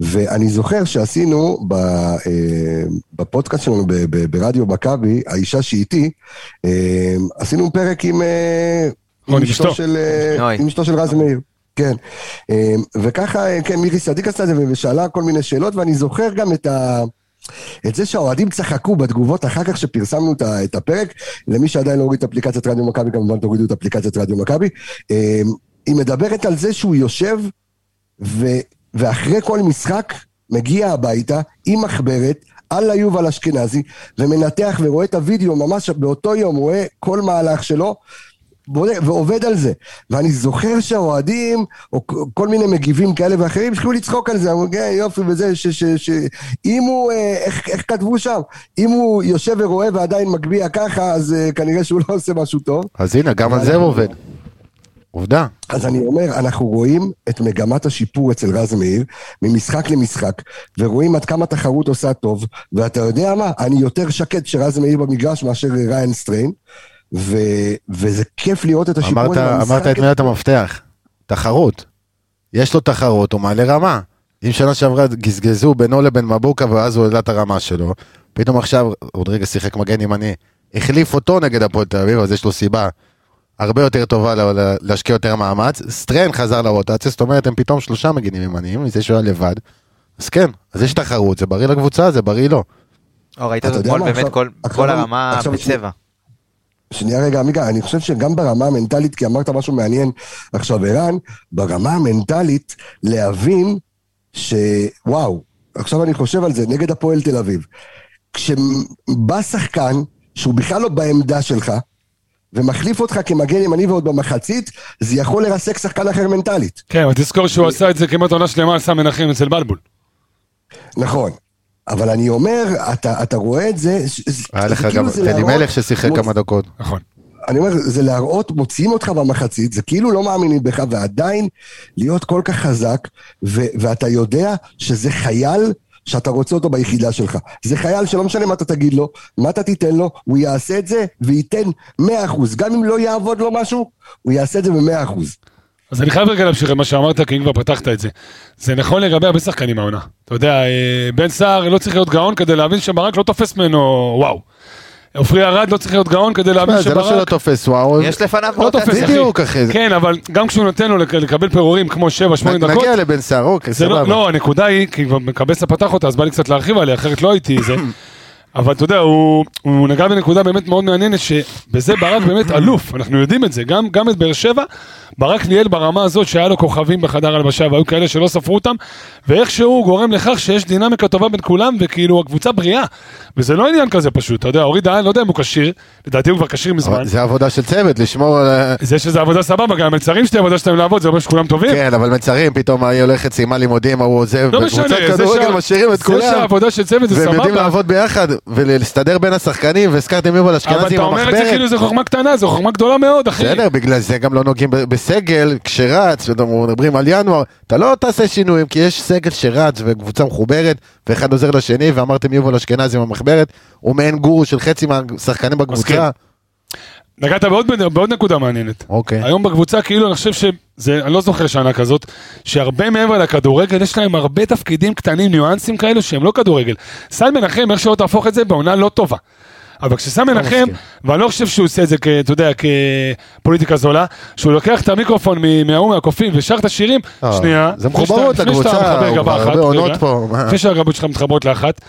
ואני זוכר שעשינו ב, אה, בפודקאסט שלנו ברדיו מכבי, האישה שאיתי, אה, עשינו פרק עם, אה, עם, אשתו. של, רז מאיר. כן, וככה, כן, מירי סדיק עשתה את זה ושאלה כל מיני שאלות, ואני זוכר גם את ה... את זה שהאוהדים צחקו בתגובות אחר כך שפרסמנו את הפרק, למי שעדיין לא הוריד את אפליקציית רדיו מכבי, כמובן תורידו את אפליקציית רדיו מכבי. אה, היא מדברת על זה שהוא יושב, ו, ואחרי כל משחק מגיע הביתה עם מחברת על יובל אשכנזי, ומנתח ורואה את הוידאו ממש באותו יום, רואה כל מהלך שלו, בודק- ועובד על זה. ואני זוכר שהאוהדים, או כל מיני מגיבים כאלה ואחרים, התחילו לצחוק על זה, אמרו, כן, יופי וזה, ש... ש, ש אם הוא, אה, איך, איך כתבו שם? אם הוא יושב ורואה ועדיין מגביה ככה, אז אה, כנראה שהוא לא עושה משהו טוב. אז הנה, גם על זה הוא עובד. עובדה. אז אני אומר, אנחנו רואים את מגמת השיפור אצל רז מאיר, ממשחק למשחק, ורואים עד כמה תחרות עושה טוב, ואתה יודע מה, אני יותר שקט שרז מאיר במגרש מאשר ריין סטריין, ו... וזה כיף לראות את השיפור אמרת, הזה במשחק. אמרת את מילת המפתח, תחרות. יש לו תחרות, הוא מעלה רמה. אם שנה שעברה גזגזו בינו לבין מבוקה ואז הוא העלה את הרמה שלו, פתאום עכשיו, עוד רגע שיחק מגן ימני, החליף אותו נגד הפועל תל אביב, אז יש לו סיבה הרבה יותר טובה לה- לה- להשקיע יותר מאמץ. סטרן חזר לרוטציה, זאת אומרת הם פתאום שלושה מגנים ימניים, מזה שהוא היה לבד. אז כן, אז יש תחרות, זה בריא לקבוצה, זה בריא לו. או, ראית יודע אתמול באמת עכשיו- כל- עכשיו כל הרמה עכשיו בצבע. שנייה רגע, עמיגה, אני חושב שגם ברמה המנטלית, כי אמרת משהו מעניין עכשיו, ערן, ברמה המנטלית, להבין שוואו, עכשיו אני חושב על זה, נגד הפועל תל אביב. כשבא שחקן, שהוא בכלל לא בעמדה שלך, ומחליף אותך כמגן ימני ועוד במחצית, זה יכול לרסק שחקן אחר מנטלית. כן, אבל תזכור שהוא עשה את זה כמעט עונה שלמה על סם מנחם אצל בלבול. נכון. אבל אני אומר, אתה, אתה רואה את זה, היה לך כאילו גם זה טדי להראות- מלך ששיחק מוצ- כמה דקות. נכון. אני אומר, זה להראות, מוציאים אותך במחצית, זה כאילו לא מאמינים בך, ועדיין להיות כל כך חזק, ו- ואתה יודע שזה חייל שאתה רוצה אותו ביחידה שלך. זה חייל שלא משנה מה אתה תגיד לו, מה אתה תיתן לו, הוא יעשה את זה וייתן 100%. גם אם לא יעבוד לו משהו, הוא יעשה את זה ב-100%. אז אני חייב רגע להמשיך את מה שאמרת, כי אם כבר פתחת את זה. זה נכון לגבי הרבה שחקנים העונה. אתה יודע, אה, בן סער לא צריך להיות גאון כדי להבין שברק לא תופס ממנו וואו. עופרי ארד לא צריך להיות גאון כדי להבין זה לא שלא שברק תופס וואו, יש לפניו לא תופס. אחי. בדיוק אחי. כן, אבל גם כשהוא נותן לו לק- לקבל פירורים כמו 7-8 דקות, נגיע לבן סער, אוקיי, לא, סבבה. לא, הנקודה היא, כי כבר מקבסה פתח אותה, אז בא לי קצת להרחיב עליה, אחרת לא הייתי זה. אבל אתה יודע, הוא, הוא נגע בנקודה באמת מאוד מעניינת, שבזה ברק באמת אלוף, אנחנו יודעים את זה, גם, גם את באר שבע, ברק ניהל ברמה הזאת שהיה לו כוכבים בחדר הלבשה, והיו כאלה שלא ספרו אותם, ואיכשהו גורם לכך שיש דינמיקה טובה בין כולם, וכאילו הקבוצה בריאה. וזה לא עניין כזה פשוט, אתה יודע, אורי דהן, לא יודע אם הוא כשיר, לדעתי הוא כבר כשיר מזמן. אבל זה עבודה של צוות, לשמור על... זה שזה עבודה סבבה, גם המלצרים שלי עבודה שלהם לעבוד, זה אומר שכולם טובים. כן, אבל מצרים, פתאום היא הולכת, סיימה לימודים, ההוא עוזב, לא בקבוצת זה כדורגל שה- משאירים את זה כולם, שהעבודה של צוות זה והם יודעים סבבה. לעבוד ביחד, ולהסתדר בין השחקנים, והזכרתם יובל אבל אשכנזי אתה עם אומר את זה המחברת. כאילו זה חוכמה קטנה, זו חוכמה גדולה מאוד, אחי. בסדר, בגלל זה גם לא נוגעים בסגל כשרץ, מדברים על ינואר, אתה לא תעשה שינויים, כי יש סגל שרץ וקבוצה מחוברת, ואחד עוזר לשני, ואמרתם יובל אשכנזי עם המחברת, הוא מעין גורו של חצי מהשחקנים בקבוצה. נגעת בעוד, בעוד נקודה מעניינת. אוקיי. היום בקבוצה, כאילו, אני חושב שזה, אני לא זוכר שנה כזאת, שהרבה מעבר לכדורגל, יש להם הרבה תפקידים קטנים, ניואנסים כאלו, שהם לא כדורגל. סל מנחם, איך שלא תהפוך את זה, בעונה לא טובה. אבל כשסל מנחם, מסכים. ואני לא חושב שהוא עושה את זה, כ- אתה יודע, כפוליטיקה זולה, שהוא לוקח את המיקרופון מההוא, מהקופים, ושר את השירים, אה, שנייה. זה מחוברות לקבוצה, הוא כבר הרבה עונות. פה? לפני שהגבות שלך מתחברות לאחת,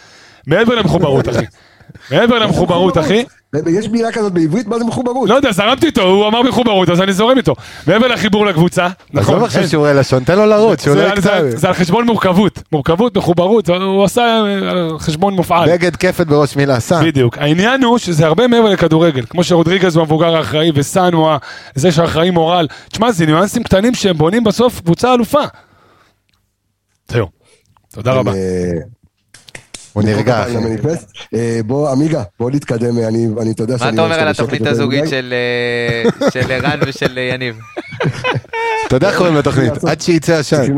מעבר למחוברות, אחי. מעבר למחוברות, אחי. יש מילה כזאת בעברית, מה זה מחוברות? לא יודע, זרמתי איתו, הוא אמר מחוברות, אז אני זורם איתו. מעבר לחיבור לקבוצה, נכון? עזוב עכשיו שיעורי לשון, תן לו לרוץ, זה- לא זה- על חשבון מורכבות. מורכבות, מחוברות, הוא עשה אה, חשבון מופעל. בגד כפת בראש מילה, סע. בדיוק. העניין הוא שזה הרבה מעבר לכדורגל. כמו שרודריגז הוא המבוגר האחראי, וסאן הוא זה שאחראי מורל. תשמע, זה ניואנסים קטנים שהם בונים בסוף קבוצה אלופה. זהו. תודה רבה. הוא נרגע. אה, בוא, עמיגה, בוא נתקדם, אני, אני, אתה יודע מה שאני... אתה אומר על התוכנית הזוגית. של אה, של ערן ושל יניב? אתה יודע איך קוראים לתוכנית, עד שיצא עשן.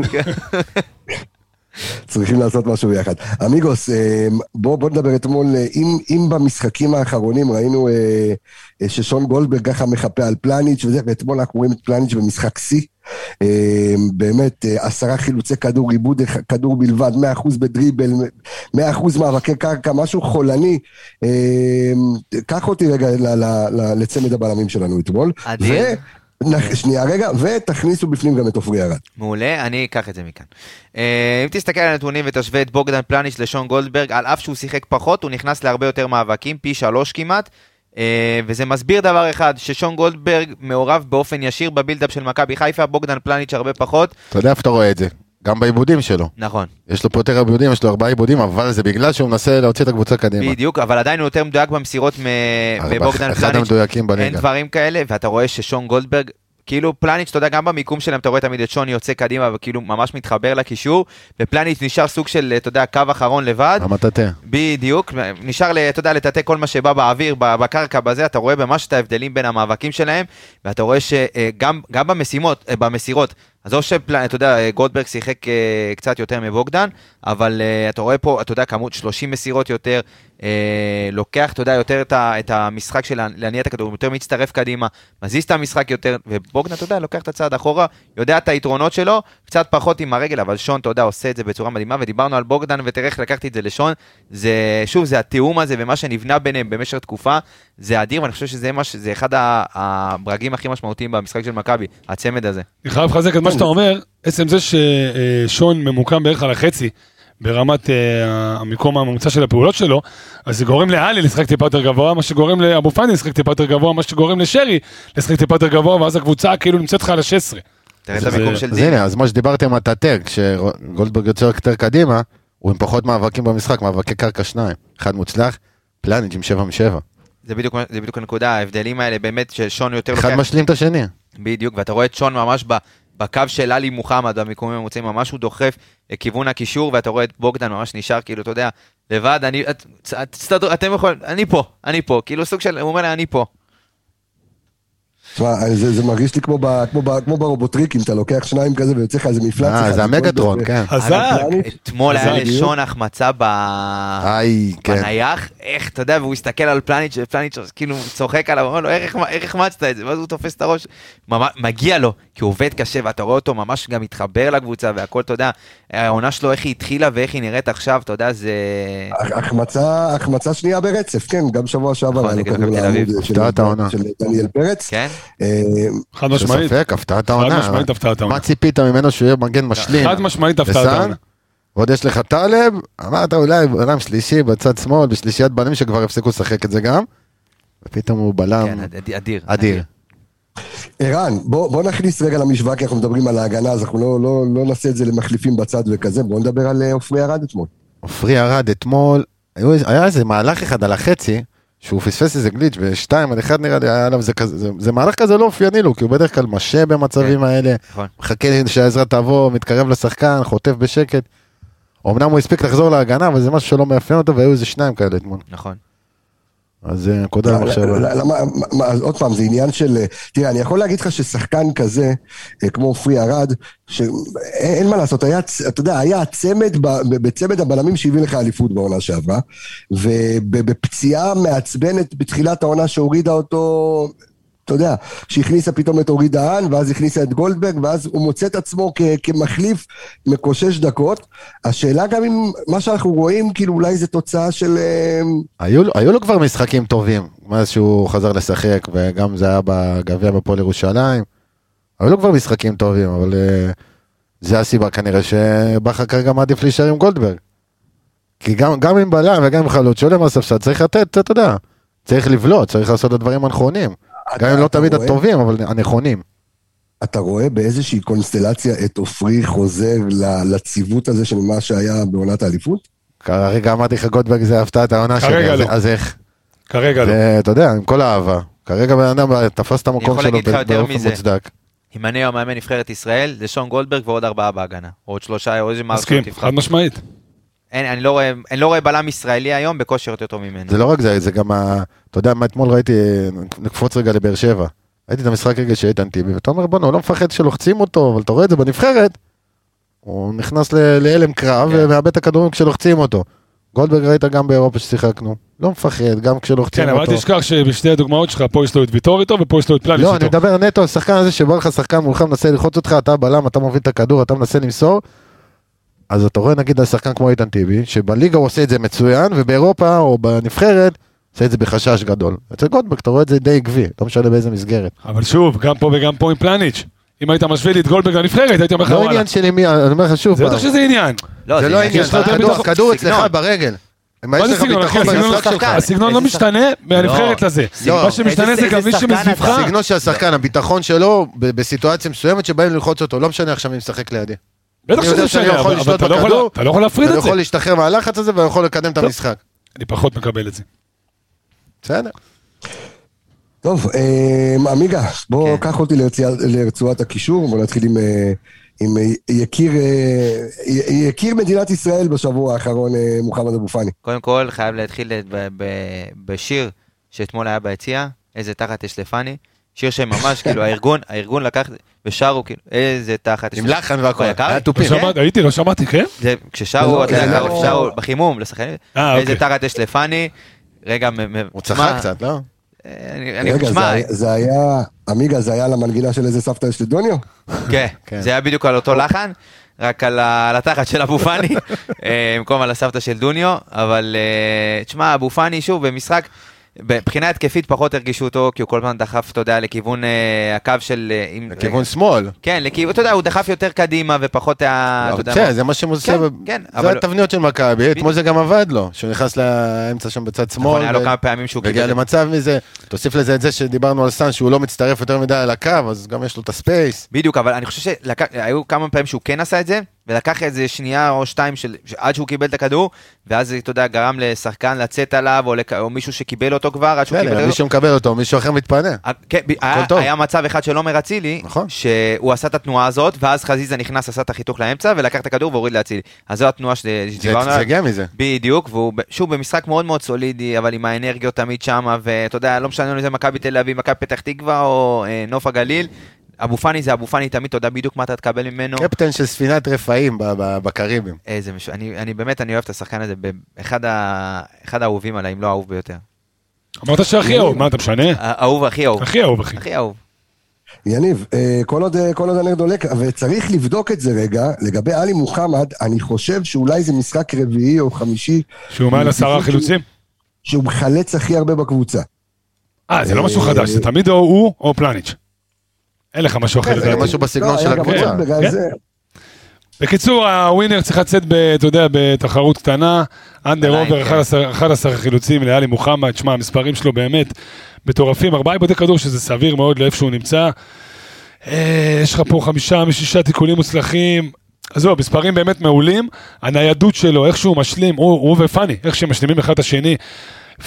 צריכים- לעשות משהו ביחד. אמיגוס, אה, בוא, בוא נדבר אתמול, אם, אם במשחקים האחרונים ראינו ששון גולדברג ככה מחפה על פלניץ' וזה, ואתמול אנחנו רואים את פלניץ' במשחק שיא. אה, באמת, אה, עשרה חילוצי כדור, עיבוד אחד- כדור בלבד, 100% בדריבל, 100% מאבקי קרקע, משהו חולני. אה, קח אותי רגע לצמד הבלמים שלנו אתמול. אדיר. שנייה רגע, ותכניסו בפנים גם את עופרי ארד. מעולה, אני אקח את זה מכאן. אה, אם תסתכל על הנתונים ותשווה את בוגדן פלניץ' לשון גולדברג, על אף שהוא שיחק פחות, הוא נכנס להרבה יותר מאבקים, פי שלוש כמעט. אה, וזה מסביר דבר אחד, ששון גולדברג מעורב באופן ישיר בבילדאפ של מכבי חיפה, בוגדן פלניץ' הרבה פחות. אתה יודע איפה אתה רואה את זה? גם בעיבודים שלו. נכון, יש לו פה יותר עיבודים, יש לו ארבעה עיבודים, אבל זה בגלל שהוא מנסה להוציא את הקבוצה קדימה. בדיוק, אבל עדיין הוא יותר מדויק במסירות מבוגדן אחד פלניץ'. המדויקים אין בליגה. דברים כאלה, ואתה רואה ששון גולדברג, כאילו פלניץ', אתה יודע, גם במיקום שלהם אתה רואה תמיד את שון יוצא קדימה וכאילו ממש מתחבר לקישור, ופלניץ' נשאר סוג של, אתה יודע, קו אחרון לבד. המטאטה. בדיוק, נשאר, אתה יודע, לטאטא כל מה שבא באוויר, בקרקע, בזה, אתה רואה ממש את ההבדלים בין המאבקים שלהם, ואתה רואה שגם גם במשימות, אה, במסירות, עזוב שאתה יודע, אה, גולדברג שיחק אה, קצת יותר מבוגדן, אבל אה, אתה רואה פה, אתה יודע, כמות 30 מסירות יותר, אה, לוקח, אתה יודע, יותר את, ה, את המשחק של לה- להניע את הכדור, יותר מצטרף קדימה, מזיז את המשחק יותר, ובוגדן, אתה יודע, לוקח את הצעד אחורה, יודע את היתרונות שלו, קצת פחות עם הרגל, אבל שון, אתה יודע, עושה את זה בצורה מדהימה, ודיברנו על בוגדן, ותראה איך לקחתי את זה לשון, זה, שוב, זה התיאום הזה ומה שנבנה ביניהם במשך תקופה, זה אדיר, ואני חושב שזה מה, ש- זה אחד הברגים הכי משמעותיים במשחק של מכבי, הצמד הזה. אני חייב לחזק את מה שאתה אומר, עצם זה ששון ממוקם בערך על החצי ברמת אה, המיקום הממוצע של הפעולות שלו, אז זה גורם לאלי לשחק טיפה יותר גבוה, מה שגורם לאבו פאני לשחק טיפה יותר גבוה, מה שגורם לשרי לשחק טיפה יותר גבוה, ואז הקבוצה כאילו נמצאת לך על ה-16. תראה את זה- המיקום של אז. הנה, אז מה שדיברתם על טאטר, כשגולדברג יוצא יותר קדימה, הוא עם פחות מאבקים במשחק, מאבקי קרקע שניים. אחד מוצלח, פלניץ' עם שבע משבע. זה בדיוק, זה בדיוק הנקודה, ההבדלים האלה באמת ששון יותר אחד לוקח, משלים את השני. בדיוק, ואתה רואה את שון ממש ב, בקו של עלי מוחמד במיקומים הממוצעים, ממש הוא דוחף לכיוון הקישור, ואתה רואה את בוגדן ממש נשאר, כאילו, אתה יודע, לבד, אני, את, את, תסתדרו, אתם יכולים, אני פה, אני פה, כאילו סוג של, הוא אומר לי, אני פה. תשמע, זה, זה מרגיש לי כמו, ב, כמו, ב, כמו ברובוטריקים, אתה לוקח שניים כזה ויוצא לך איזה מפלץ. אה. זה המגטרון, כן. חזק. אתמול היה. לשון החמצה כן. בנייח, איך, אתה יודע, והוא הסתכל על פלניץ', ופלניץ' כאילו צוחק עליו, אומר לו, איך איך החמצת את זה? ואז הוא תופס את הראש, מגיע לו, כי הוא עובד קשה, ואתה רואה אותו ממש גם מתחבר לקבוצה, והכל, אתה יודע, העונה שלו, איך היא התחילה ואיך היא נראית עכשיו, אתה יודע, זה... החמצה, החמצה שנייה ברצף, כן, גם שבוע שעבר נכון, היה לו כדור. לעמוד העונה. של דניאל פרץ. כן? אה, חד משמעית. ספק, הפתעת חד העונה. משמעית הפתעת העונה. מה ציפית ממנו שהוא יהיה מגן משלים? חד משמעית הפתעת? העונה. ועוד יש לך טלב, אמרת אולי בלם שלישי בצד שמאל, בשלישיית בלמים שכבר הפסיקו לשחק את זה גם. ופתאום הוא בלם כן, אד- אדיר. אדיר. ערן, בוא, בוא נכניס רגע למשוואה, כי אנחנו מדברים על ההגנה, אז אנחנו לא, לא, לא נעשה את זה למחליפים בצד וכזה, בוא נדבר על אה, עופרי ארד אתמול. עופרי ארד אתמול, היה איזה מהלך אחד על החצי, שהוא פספס איזה גליץ' ושתיים על אחד נראה לי היה עליו, זה, כזה, זה, זה מהלך כזה לא אופייני לו, כי הוא בדרך כלל משה במצבים האלה, נכון. מחכה שהעזרה תבוא, מתקרב לשחקן, חוטף בשקט. אמנם הוא הספיק לחזור להגנה, אבל זה משהו שלא מאפיין אותו, והיו איזה שניים כאלה אתמול. נכון. אז אה, נקודה למחשבה. למה, מה- מה- אז עוד פעם, זה עניין של... אה, תראה, אני יכול להגיד לך ששחקן כזה, אה, כמו עופרי ארד, שאין מה לעשות, היה, אתה יודע, היה ב- בצמד הבלמים שהביא לך אליפות בעונה שעברה, ובפציעה מעצבנת בתחילת העונה שהורידה אותו, אתה יודע, שהכניסה פתאום את אורי דהן, ואז הכניסה את גולדברג, ואז הוא מוצא את עצמו כ- כמחליף מקושש דקות. השאלה גם אם מה שאנחנו רואים, כאילו אולי זה תוצאה של... אה, היו, היו לו כבר משחקים טובים, מאז שהוא חזר לשחק, וגם זה היה בגביע בפועל ירושלים. היו לו כבר משחקים טובים, אבל uh, זה הסיבה כנראה שבכר כרגע מעדיף להישאר עם גולדברג. כי גם, גם עם בלם וגם עם חלוץ שעולה מהספסל צריך לתת, אתה יודע, צריך לבלוט, צריך לעשות את הדברים הנכונים. גם אם לא אתה תמיד רואה- הטובים, אבל הנכונים. אתה רואה באיזושהי קונסטלציה את עופרי חוזר ל- לציוות הזה של מה שהיה בעונת האליפות? כרגע אמרתי לך גולדברג זה הפתעת העונה שלי, כרגע לא. אז איך? כרגע לא. אתה יודע, עם כל האהבה. כרגע בן אדם תפס את המקום שלו באופן מזה. מוצדק. אם אני היום מאמן נבחרת ישראל, זה שון גולדברג ועוד ארבעה בהגנה. או עוד שלושה, או איזה מסכים, תבחר. חד משמעית. אין, אני, לא רואה, אני לא רואה בלם ישראלי היום בכושר יותר טוב ממנו. זה לא רק זה, זה גם ה... אתה יודע, מה אתמול ראיתי, נקפוץ רגע לבאר שבע. ראיתי את המשחק רגע של איתן טיבי, ואתה אומר, בוא'נה, הוא לא מפחד שלוחצים אותו, אבל אתה רואה את זה בנבחרת, הוא נכנס ל- להלם קרב כן. ומאבד את הכדורים כשלוחצים אותו. גולדברג ראית גם באירופה ששיחקנו, לא מפחד, גם כשלוחצים כן, אבל אותו. אל תשכח שבשתי הדוגמאות שלך, פה יש לו את ויטור איתו, ופה יש לו את פלניש לא, אני איתו. מדבר נטו על שחקן הזה שבא לך שחקן מולך מנסה ללחוץ אותך, אתה בלם, אתה מוביל את הכדור, אתה מנסה למסור. אז אתה רואה נגיד על שחקן כמו איתן טיבי, שבליגה הוא עושה את זה מצוין, ובאירופה או בנבחרת, עושה את זה בחשש גדול. אצל גולדברג אתה רואה את זה די עקבי, לא משנה באיזה מסגרת. אבל שוב, גם פה וגם פה עם פלניץ'. אם היית משווה לי את גולדברג לנבחרת, הייתי אומר לך לא וואלה. עניין שלי מי, אני אומר לך שוב, זה פעם, בטח שזה עניין. זה לא עניין, הכדור אצלך. ברגל. אם מה זה סגנון, הסגנון- לא משתנה מהנבחרת לא. לזה. לא. מה שמשתנה זה גם מי שמסביבך. הסגנון של השחקן, הביטחון שלו בסיטואציה מסוימת שבאים ללחוץ אותו, לא משנה עכשיו מי משחק לידי. בטח שזה משנה, אבל אתה לא יכול- אתה לא יכול להפריד אתה את זה. יכול להשתחרר מהלחץ הזה ויכול לקדם את. המשחק. אני פחות מקבל את זה. בסדר. טוב, אה, עמיגה, בוא כן. קח אותי לרצוע- לרצועת הקישור, בוא נתחיל עם, אה, עם אה, יקיר, אה, יקיר מדינת ישראל בשבוע האחרון, מוחמד אבו פאני. קודם כל, חייב להתחיל ב- ב- בשיר שאתמול היה ביציע, איזה תחת יש לפאני. שיר שממש, כאילו, הארגון, הארגון לקח ושרו, כאילו, איזה תחת יש עם. לחן והכל. היה לא תופים. שמעת- הייתי, לא שמעתי, כן? זה, כששרו, לא, לא- שרו בחימום, לשחקנים, אה, איזה אוקיי. תחת יש לפאני. רגע, הוא צחק קצת, לא? אני, אני, רגע, זה היה- זה היה, עמיגה, זה היה למנגינה של איזה סבתא יש לדוניו? כן, כן. זה היה בדיוק על אותו לחן, רק על, על התחת של אבו פאני, אה, במקום על הסבתא של דוניו, אבל אה, תשמע, אבו פאני, שוב, במשחק, מבחינה התקפית פחות הרגישו אותו, כי הוא כל הזמן דחף, אתה יודע, לכיוון אה, הקו של... אה, עם- לכיוון שמאל. כן, לכיוון, אתה יודע, הוא דחף יותר קדימה ופחות היה... אתה יודע בסדר. זה מה שהם עושים. כן, כן, זה אבל- התבניות של מכבי, אתמול זה גם עבד לו, שהוא נכנס לאמצע שם בצד נכון, שמאל. היה לו ו- כמה פעמים שהוא והגיע קיבל... למצב מזה, תוסיף לזה את זה שדיברנו על סאן, שהוא לא מצטרף יותר מדי על הקו, אז גם יש לו את הספייס. בדיוק, אבל אני חושב שהיו כמה פעמים שהוא כן עשה את זה, ולקח איזה שנייה או שתיים של, עד שהוא קיבל את הכדור, ואז, אתה יודע, גרם לשחקן לצאת עליו, או, לק... או מישהו שקיבל אותו כבר, עד שהוא קיבל אותו. מישהו מקבל אותו, מישהו אחר מתפנה. אה, כן, היה. היה מצב אחד של עומר אצילי, נכון. שהוא עשה את התנועה הזאת, ואז חזיזה נכנס, עשה את החיתוך לאמצע, ולקח את הכדור והוריד לאצילי. אז זו התנועה זה שדיברנו זה עליה. הגיע מזה. בדיוק, והוא שוב במשחק מאוד מאוד סולידי, אבל עם האנרגיות תמיד שמה, ואתה יודע, לא משנה אם זה מכבי תל אביב, מכבי פתח תקווה או אה, נוף הגליל. אבו פאני זה אבו פאני, תמיד אתה יודע בדיוק מה אתה תקבל ממנו. קפטן של ספינת רפאים ב- ב- בקריבים. איזה מש... אני, אני באמת, אני אוהב את השחקן הזה, באחד ה... אחד האהובים עליי, אם לא האהוב ביותר. אמרת שהכי אהוב, מה אתה משנה? האהוב הכי אהוב. הכי אהוב, אחי. הכי אהוב. יניב, אה, כל עוד, אה, כל עוד הנר דולק, וצריך לבדוק את זה רגע, לגבי עלי מוחמד, אני חושב שאולי זה משחק רביעי או חמישי, שהוא מעל עשרה חילוצים? שהוא מחלץ הכי הרבה בקבוצה. אה, זה לא משהו אה, חדש, זה תמיד או הוא או פלניץ'. אין לך משהו אחר כן, זה. משהו בסגנון לא, של הקבוצה. כן. זה. בקיצור, הווינר צריך לצאת, אתה יודע, בתחרות קטנה, under over, כן. 11 11 חילוצים לעלי מוחמד, שמע, המספרים שלו באמת מטורפים, ארבעה איבודי כדור, שזה סביר מאוד לאיפה שהוא נמצא. אה, יש לך פה חמישה משישה תיקולים מוצלחים. עזוב, המספרים באמת מעולים, הניידות שלו, איך שהוא משלים, הוא, הוא ופאני, איך שהם משלימים אחד את השני.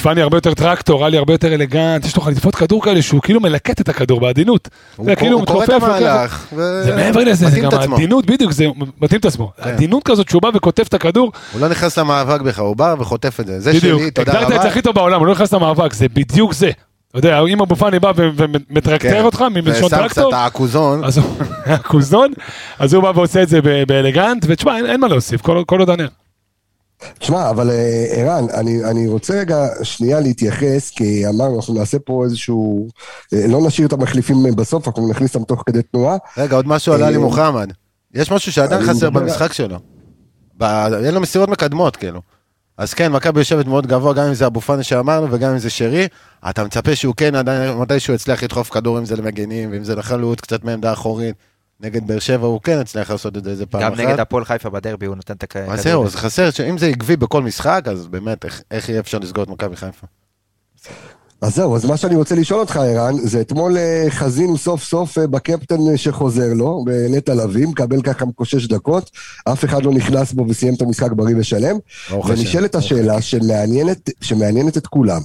פאני הרבה יותר טרקטור, עלי הרבה יותר אלגנט, יש לו חטיפות כדור כאלה שהוא כאילו מלקט את הכדור בעדינות. הוא כאילו קורא את המהלך. זה מעבר לזה, זה גם. העדינות, בדיוק, זה מתאים את עצמו. כן. עדינות כזאת שהוא בא וכותב את הכדור, הוא לא נכנס למאבק בכלל, הוא בא וחוטף את זה. זה שלי, תודה הגדרת את זה רבה. הכי טוב בעולם, הוא לא נכנס למאבק, זה בדיוק זה. אתה יודע, אם אבו פאני בא ומטרקטר כן. אותך מלשון ושם טרקטור, קצת העכוזון. הכוזון, אז הוא בא ועושה את זה באלגנט, ותשמע, אין- מה להוסיף, כל כל עוד הנר. תשמע, אבל אה, ערן, אני, אני רוצה רגע שנייה להתייחס, כי אמרנו, אנחנו נעשה פה איזשהו... אה, לא נשאיר את המחליפים בסוף, אנחנו נכניס אותם תוך כדי תנועה. רגע, עוד משהו על אה, עלי מוחמד. יש משהו שעדיין חסר מדבר- במשחק שלו. ב- אין לו מסירות מקדמות, כאילו. אז כן, מכבי יושבת מאוד גבוה, גם אם זה אבו פאני שאמרנו וגם אם זה שרי, אתה מצפה שהוא כן עדיין, מתישהו יצליח לדחוף כדור, אם זה למגנים, ואם זה לחלוץ, קצת מעמדה אחורית. נגד באר שבע הוא כן הצליח לעשות את זה איזה פעם גם אחת. נגד הפועל חיפה בדרבי הוא נותן את הכדור. אז זהו, זה חסר, שאם זה עקבי בכל משחק, אז באמת, איך- איך יהיה אפשר לסגור את מכבי חיפה? אז זהו, אז מה שאני רוצה לשאול אותך, ערן, זה אתמול אה, חזינו סוף סוף אה, בקפטן שחוזר לו, בנטע לביא, מקבל ככה מקושש דקות, אף אחד לא נכנס בו וסיים את המשחק בריא ושלם. ונשאלת השאלה שמעניינת, שמעניינת את כולם.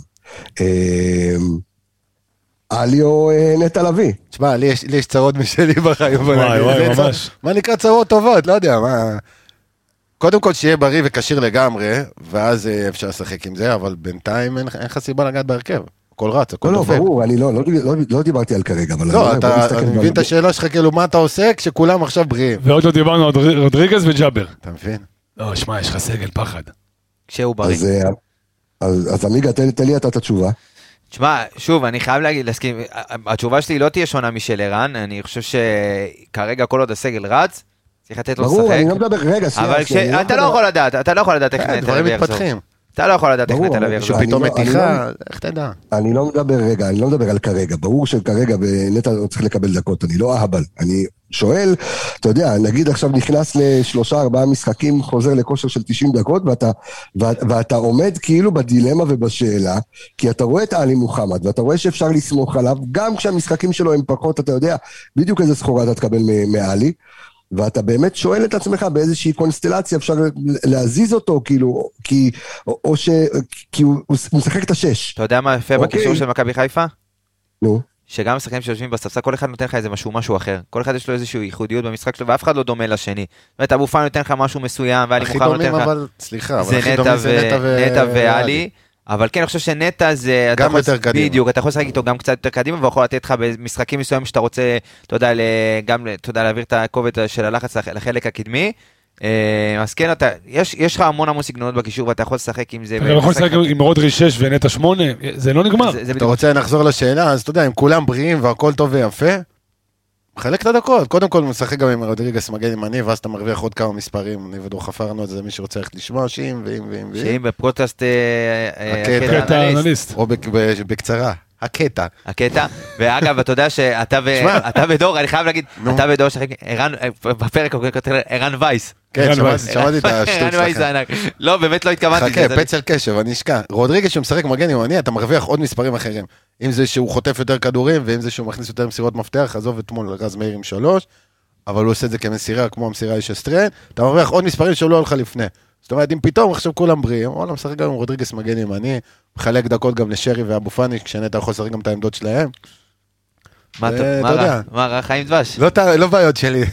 עלי או אה, נטע לביא? תשמע, לי יש- לי יש צרות משלי בחיים. וואי. וואי, ממש. מה נקרא צרות טובות? לא יודע, מה... קודם כל שיהיה בריא וכשיר לגמרי, ואז אה, אפשר לשחק עם זה, אבל בינתיים אין לך סיבה לגעת בהרכב. הכל רץ, הכל לא, לא, דופק. ברור, אני לא, לא, לא, לא דיברתי על כרגע, אבל לא, אתה, מבין את השאלה שלך, כאילו, מה אתה עושה כשכולם עכשיו בריאים? ועוד לא דיברנו על רודרי- רודריגז וג'אבר. אתה מבין? לא, שמע, יש לך סגל פחד. כשהוא בריא. אז, אה, אז, אז עמיגה, תן לי אתה את התשובה. תשמע, שוב, אני חייב להגיד, להסכים, התשובה שלי לא תהיה שונה משל ערן, אני חושב שכרגע כל עוד הסגל רץ, צריך לתת לו לשחק. ברור, אני לא מדבר, רגע, שנייה, אבל כש- אתה לא יכול לדעת, אתה לא יכול לדעת איך דברים לביא יחזור. אתה לא יכול לדעת איך לביא אבל יחזור. אני שפתאום לא- מתיחה, איך תדע? אני לא מדבר רגע, אני לא מדבר על כרגע, ברור שכרגע נטע לא צריך לקבל דקות, אני לא אהבל, אני שואל, אתה יודע, נגיד עכשיו נכנס לשלושה ארבעה משחקים, חוזר לכושר של 90 דקות, ואתה, ואת, ואתה עומד כאילו בדילמה ובשאלה, כי אתה רואה את עלי מוחמד, ואתה רואה שאפשר לסמוך עליו, גם כשהמשחקים שלו הם פחות, אתה יודע בדיוק איזה סחורה אתה תקבל מעלי. ואתה באמת שואל את עצמך באיזושהי קונסטלציה אפשר להזיז אותו, כאילו, כי, או, או ש... כי הוא, הוא משחק את השש. אתה יודע מה יפה אוקיי. בקישור של מכבי חיפה? נו. שגם השחקנים שיושבים בספסל, כל אחד נותן לך איזה משהו, משהו אחר. כל אחד יש לו איזושהי ייחודיות במשחק שלו, ואף אחד לא דומה לשני. זאת אומרת, אבו פאני נותן לך משהו מסוים, ואלי הכי מוחמד נותן דומים לך... אבל, סליחה, אבל הכי דומים זה נטע. ואלי. אבל כן, אני חושב שנטע זה... גם יותר קדימה. בדיוק, אתה יכול לשחק איתו גם קצת יותר קדימה, והוא יכול לתת לך במשחקים מסוימים שאתה רוצה, אתה יודע, גם, אתה יודע, להעביר את הכובד של הלחץ לח- לחלק הקדמי. אה, אז כן, אתה, יש יש לך המון המון סגנונות בקישור, ואתה יכול לשחק עם זה. אתה יכול לשחק עם רודרי 6 ונטע 8, זה לא נגמר. זה- זה אתה בדיוק. רוצה לחזור לשאלה, אז אתה יודע, אם כולם בריאים והכל טוב ויפה, מחלק את הדקות. קודם כל, משחק גם עם רודריגס מגן ימני, ואז אתה מרוויח עוד כמה מספרים. אני ודור חפרנו את זה, מי שרוצה ללכת לשמוע, שאם ואם ואם ואם. שאם בפודקאסט אה, אה, הקטע הקטע קטע האנליסט, אנליסט. או בק- בקצרה, הקטע. הקטע, ואגב, אתה יודע שאתה ודור, אני חייב להגיד. אתה ודור, שחק- ערן, בפרק הוא כותב ערן וייס. כן, שמעתי- את השטות שלכם. לא, באמת לא התכוונתי. חכה, זה- פצל קשב, אני אשכח. רודריגס שמשחק מגן ימני, אתה מרוויח עוד מספרים אחרים. אם זה שהוא חוטף יותר כדורים, ואם זה שהוא מכניס יותר מסירות מפתח, עזוב אתמול רז מאיר עם שלוש, אבל הוא עושה את זה כמסירה, כמו המסירה איש אסטרן, אתה מרוויח עוד מספרים שלא היו לך לפני. זאת אומרת, אם פתאום עכשיו כולם בריאים, וואלה, משחק גם עם רודריגס מגן ימני, מחלק דקות גם לשרי ואבו פאני, כשנטע יכול לשחק גם את העמדות שלהם. מה אתה- אתה מה רע? מה רע? חיים דבש. לא לא בעיות שלי.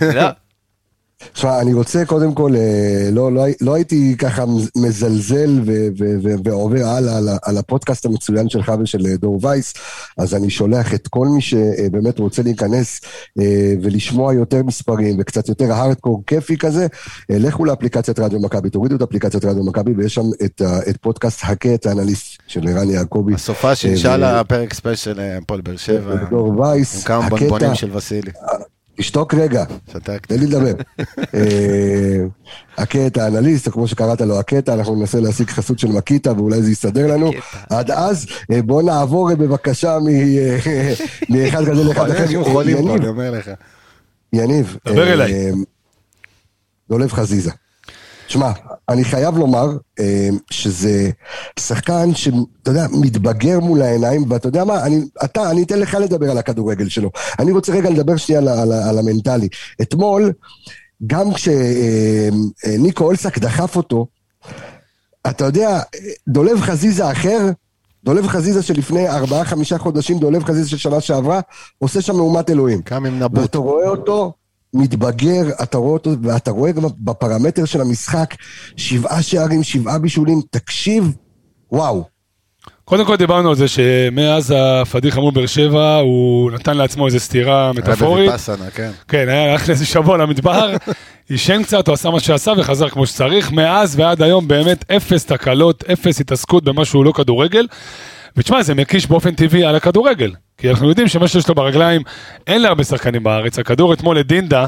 תשמע, אני רוצה קודם כל, אה, לא, לא, לא הייתי ככה מזלזל ו- ו- ו- ועובר הלאה על, על הפודקאסט המצוין שלך ושל אה, דור וייס, אז אני שולח את כל מי שבאמת רוצה להיכנס אה, ולשמוע יותר מספרים וקצת יותר הארדקור כיפי כזה, לכו לאפליקציית רדיו מכבי, תורידו את אפליקציית רדיו מכבי ויש שם את, את פודקאסט הכה את האנליסט של ערן יעקבי. הסופה שאינשאללה פרק ספיישל הפועל באר שבע, דור וייס, עם כמה בונבונים של וסילי. תשתוק רגע. תן לי לדבר. אה, הקטע, האנליסט, או כמו שקראת לו, הקטע, אנחנו ננסה להשיג חסות של מקיטה ואולי זה יסתדר לנו. עד אז, אה, בוא נעבור אה, בבקשה מאחד כזה לאחד אחר. יניב, אני אומר לך. יניב. דבר אליי. דולב חזיזה. שמע, אני חייב לומר אה, שזה שחקן שאתה יודע, מתבגר מול העיניים, ואתה יודע מה, אני, אתה, אני אתן לך לדבר על הכדורגל שלו. אני רוצה רגע לדבר שנייה על, על, על המנטלי. אתמול, גם כשניקו אולסק דחף אותו, אתה יודע, דולב חזיזה אחר, דולב חזיזה שלפני ארבעה, חמישה חודשים, דולב חזיזה של שנה שעברה, עושה שם מהומת אלוהים. קם עם נבוט. ואתה רואה אותו מתבגר, אתה רואה אותו, ואתה רואה גם בפרמטר של המשחק, שבעה שערים, שבעה בישולים, תקשיב, וואו. קודם כל דיברנו על זה שמאז הפדיחה מול באר שבע, הוא נתן לעצמו איזו סטירה מטאפורית. בוויפאסנה, כן. כן, היה הלך לאיזה שבוע למדבר, עישן קצת, הוא עשה מה שעשה וחזר כמו שצריך. מאז ועד היום באמת אפס תקלות, אפס התעסקות במה שהוא לא כדורגל. ותשמע, זה מקיש באופן טבעי על הכדורגל. כי אנחנו יודעים שמה שיש לו ברגליים, אין להרבה שחקנים בארץ. הכדור אתמול לדינדה,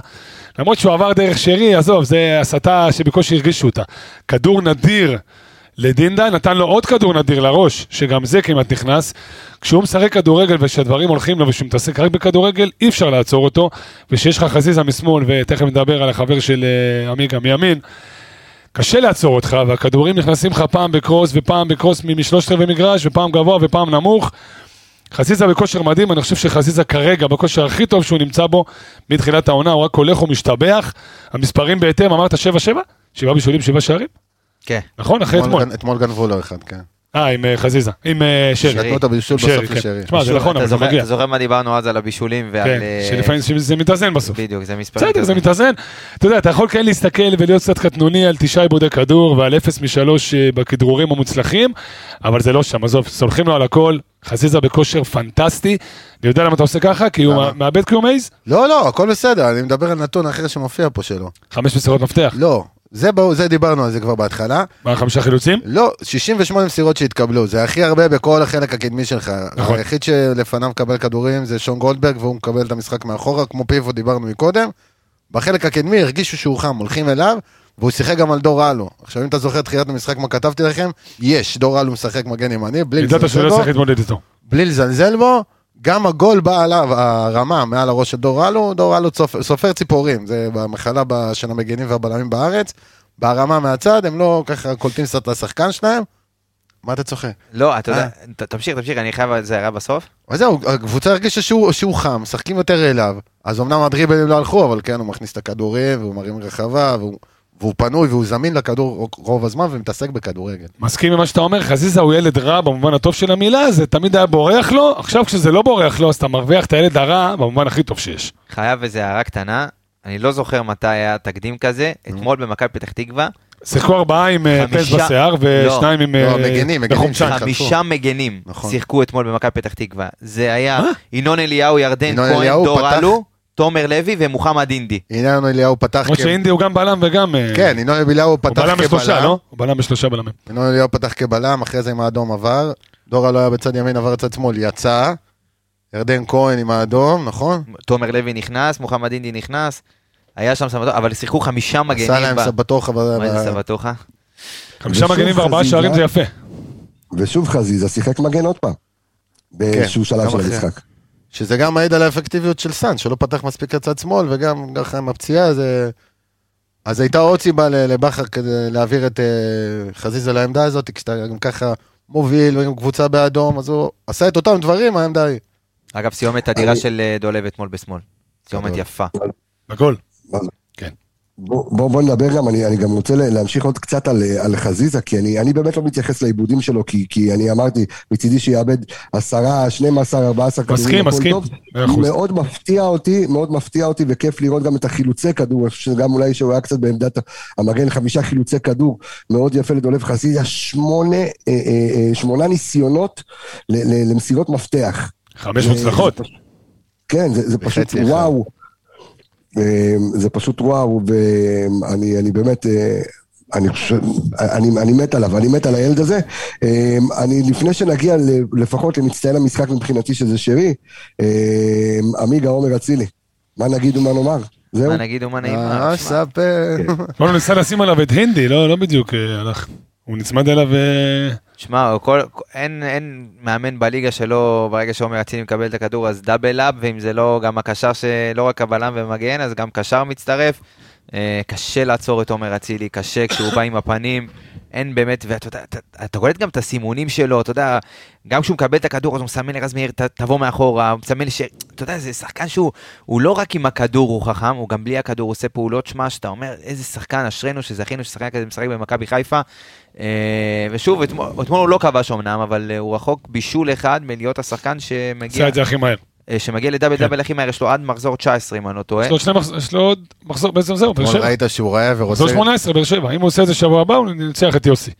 למרות שהוא עבר דרך שרי, עזוב, זה הסתה שבקושי הרגישו אותה. כדור נדיר לדינדה, נתן לו עוד כדור נדיר לראש, שגם זה כמעט נכנס. כשהוא משחק כדורגל ושהדברים הולכים לו ושהוא מתעסק רק בכדורגל, אי אפשר לעצור אותו. ושיש לך חזיזה משמאל, ותכף נדבר על החבר של אה, עמיגה מימין, קשה לעצור אותך, והכדורים נכנסים לך פעם בקרוס ופעם בקרוס משלושת רבעי מגרש, ופעם גבוה ופעם נמוך. חזיזה בכושר מדהים, אני חושב שחזיזה כרגע בכושר הכי טוב שהוא נמצא בו מתחילת העונה, הוא רק הולך ומשתבח. המספרים בהתאם, אמרת 7-7? שבעה בישולים, שבעה שערים? כן. נכון, אחרי אתמול. אתמול גנבו לו אחד, כן. אה, עם אה, חזיזה, עם אה, שרי. נתנו את הבישול שרי, בסוף כן. לשרי. תשמע, זה נכון, אבל זה מגיע. אתה זוכר מה דיברנו אז על הבישולים ועל... כן, אה, שלפעמים זה מתאזן בסוף. בדיוק, זה מספרים. בסדר, זה מתאזן. אתה יודע, אתה יכול כן להסתכל ולהיות קצת קטנוני על תשעה עיבודי כדור ועל אפס משלוש בכדרורים המוצלחים, אבל זה לא שם, עזוב, סולחים לו על הכל. חזיזה בכושר פנטסטי. אני יודע למה אתה עושה ככה, כי הוא? מאבד כי הוא מעז. לא, לא, הכל בסדר, אני מדבר על נתון אחר שמופיע פה שלו. חמש מסירות מפתח. לא, זה ברור, זה דיברנו על זה כבר בהתחלה. מה, חמישה חילוצים? לא, 68 מסירות שהתקבלו, זה הכי הרבה בכל החלק הקדמי שלך. נכון. היחיד שלפניו מקבל כדורים זה שון גולדברג, והוא מקבל את המשחק מאחורה, כמו פיבו דיברנו מקודם. בחלק הקדמי הרגישו שהוא חם, הולכים אליו, והוא שיחק גם על דור אלו. עכשיו, אם אתה זוכר תחילת המשחק, מה כתבתי לכם, יש, דור אלו משחק מגן ימני, בלי ידעת שהוא לזלזל לא בו, צריך להתמודד איתו. בלי לזלזל בו. גם הגול בא עליו, הרמה מעל הראש של דור אלו, דור אלו צופ- סופר ציפורים, זה במחלה של המגנים והבלמים בארץ. בהרמה מהצד, הם לא ככה קולטים קצת לשחקן שלהם. מה אתה צוחק? לא, אתה יודע, אה. ת- תמשיך, תמשיך, אני חייב על זה הערה בסוף. אז זהו, הקבוצה הרגישה שהוא, שהוא חם, משחקים יותר אליו. אז אמנם הדריבלים לא הלכו, אבל כן, הוא מכניס את הכדורים, והוא מרים רחבה, והוא, והוא פנוי, והוא זמין לכדור רוב הזמן, ומתעסק בכדורגל. מסכים עם מה שאתה אומר, חזיזה הוא ילד רע במובן הטוב של המילה, זה תמיד היה בורח לו, עכשיו כשזה לא בורח לו, אז אתה מרוויח את הילד הרע במובן הכי טוב שיש. חייב איזה הערה קטנה, אני לא זוכר מתי היה תקדים כזה, אתמול במכבי פתח תקווה, שיחקו ארבעה עם אה, פס בשיער ושניים עם... לא, אה, מגנים, מגנים בחומצן. שחקו. חמישה מגנים נכון. שיחקו אתמול במכבי פתח תקווה. זה היה ינון אליהו, ירדן ינון כהן, אליהו דור פתח- אלו, תומר לוי ומוחמד אינדי. ינון אליהו פתח למרות שאינדי הוא גם בלם וגם... אה, כן, ינון אליהו הוא פתח בלם בשלושה, כבלם. לא? הוא בלם בשלושה בלמים. ינון אליהו פתח כבלם, אחרי זה עם האדום עבר. דור אלו היה בצד ימין, עבר לצד שמאל, יצא. ירדן כהן עם האדום, נכון? תומר לוי נכנס, מוחמד אינדי נכנס, היה שם סבתוכה, אבל שיחקו חמישה מגנים. עשה להם סבתוכה. מה זה סבתוכה? חמישה מגנים וארבעה. שערים זה יפה. ושוב חזיזה שיחק מגן עוד פעם. באיזשהו שלב של. המשחק. שזה גם מעיד על האפקטיביות של סאן, שלא פתח מספיק לצד שמאל, וגם ככה עם הפציעה, זה... אז הייתה עוד סיבה ל- לבכר כדי להעביר את אה, חזיזה לעמדה הזאת, כשאתה גם ככה מוביל, ועם קבוצה באדום, אז הוא עשה את אותם דברים, העמדה היא. אגב, סיומת אדירה אני- של אה, דולב אתמול בשמאל. סיומת. יפה. בגול. בוא, בוא, בוא נדבר גם, אני, אני גם רוצה להמשיך עוד קצת על, על חזיזה, כי אני, אני באמת לא מתייחס לעיבודים שלו, כי, כי אני אמרתי, מצידי שיאבד עשרה, 12, 14 כדורים, מסכים, מסכים. טוב. מאוד מפתיע אותי, מאוד מפתיע אותי, וכיף לראות גם את החילוצי כדור, שגם אולי שהוא היה קצת בעמדת המגן, חמישה חילוצי כדור, מאוד יפה לדולב חזיזה, שמונה, אה, אה, אה, שמונה ניסיונות ל, ל, למסירות מפתח. חמש מוצלחות. כן, זה, זה פשוט. וואו. אה, זה פשוט וואו, ואני אני באמת, אה, אני חושב, אני, אני מת עליו, אני מת על הילד הזה. אה, אני, לפני שנגיע לפחות למצטיין המשחק מבחינתי, שזה שרי, אה, עמיגה עומר אצילי. מה נגיד ומה נאמר? זהו. מה נגיד ומה נעים? אה, ספר. לא, הוא ניסה לשים עליו את הינדי, לא לא בדיוק אה, הלך. הוא נצמד אליו... אה, שמע, כל- אין אין מאמן בליגה שלא, ברגע שעומר אצילי מקבל את הכדור אז דאבל אפ, ואם זה לא גם הקשר שלא רק הבלם ומגן, אז גם קשר מצטרף. אה, קשה לעצור את עומר אצילי, קשה כשהוא בא עם הפנים. אין באמת, ואתה יודע, אתה, קולט גם את הסימונים שלו, אתה יודע, גם כשהוא מקבל את הכדור אז הוא מסמן לרז מאיר, "ת- תבוא מאחורה, הוא מסמן ש... אתה יודע, זה שחקן שהוא הוא לא רק עם הכדור הוא חכם, הוא גם בלי הכדור עושה פעולות שמע, שאתה אומר, איזה שחקן, אשרינו שזכינו ששחקן כזה משחק במכבי חיפה. אה, ושוב, אתמול, אתמול הוא לא כבש אמנם, אבל אה, הוא רחוק בישול אחד מלהיות השחקן שמגיע, עשה את זה הכי מהר. אה, שמגיע לדאבל כן. דאבל הכי מהר, יש לו עד מחזור 19 אם אני לא טועה. יש לו עוד מחזור, בעצם זהו, באר שבע. ראית שהוא רעב ורוצה... מחזור 18, באר שבע. אם הוא עושה את זה שבוע הבא, הוא ינצח את יוסי.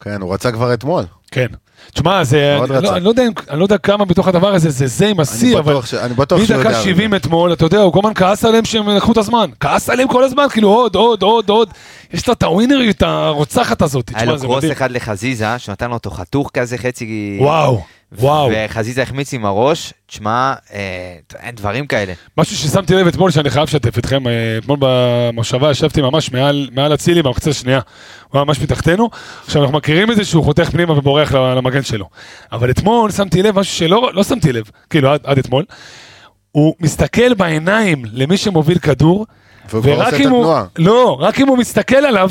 כן, הוא רצה כבר אתמול. כן. תשמע, זה, מאוד אני לא-. אני לא יודע אני לא יודע כמה בתוך הדבר הזה זה זה עם השיא, אבל ש- אני בטוח שהוא יודע. מדקה על 70 זה. אתמול, אתה יודע, הוא כל הזמן כעס עליהם שהם לקחו את הזמן. כעס עליהם כל הזמן, כאילו עוד, עוד, עוד, עוד. יש לו את הווינריות הרוצחת הזאת. היה לו קרוס מדהים. אחד לחזיזה, שנתן לו אותו חתוך כזה, חצי... וואו, וואו. וחזיזה החמיץ עם הראש, תשמע, אה, אין דברים כאלה. משהו ששמתי לב אתמול שאני חייב לשתף אתכם, אה, אתמול במושבה ישבתי ממש מעל, מעל אצילי במחצה השנייה, הוא היה ממש מתחתנו, עכשיו אנחנו מכירים את זה שהוא חותך פנימה ובורח למגן שלו, אבל אתמול שמתי לב משהו שלא לא שמתי לב, כאילו עד, עד אתמול, הוא מסתכל בעיניים למי שמוביל כדור, והוא כבר עושה את אם הוא, התנועה. לא, רק אם הוא מסתכל עליו,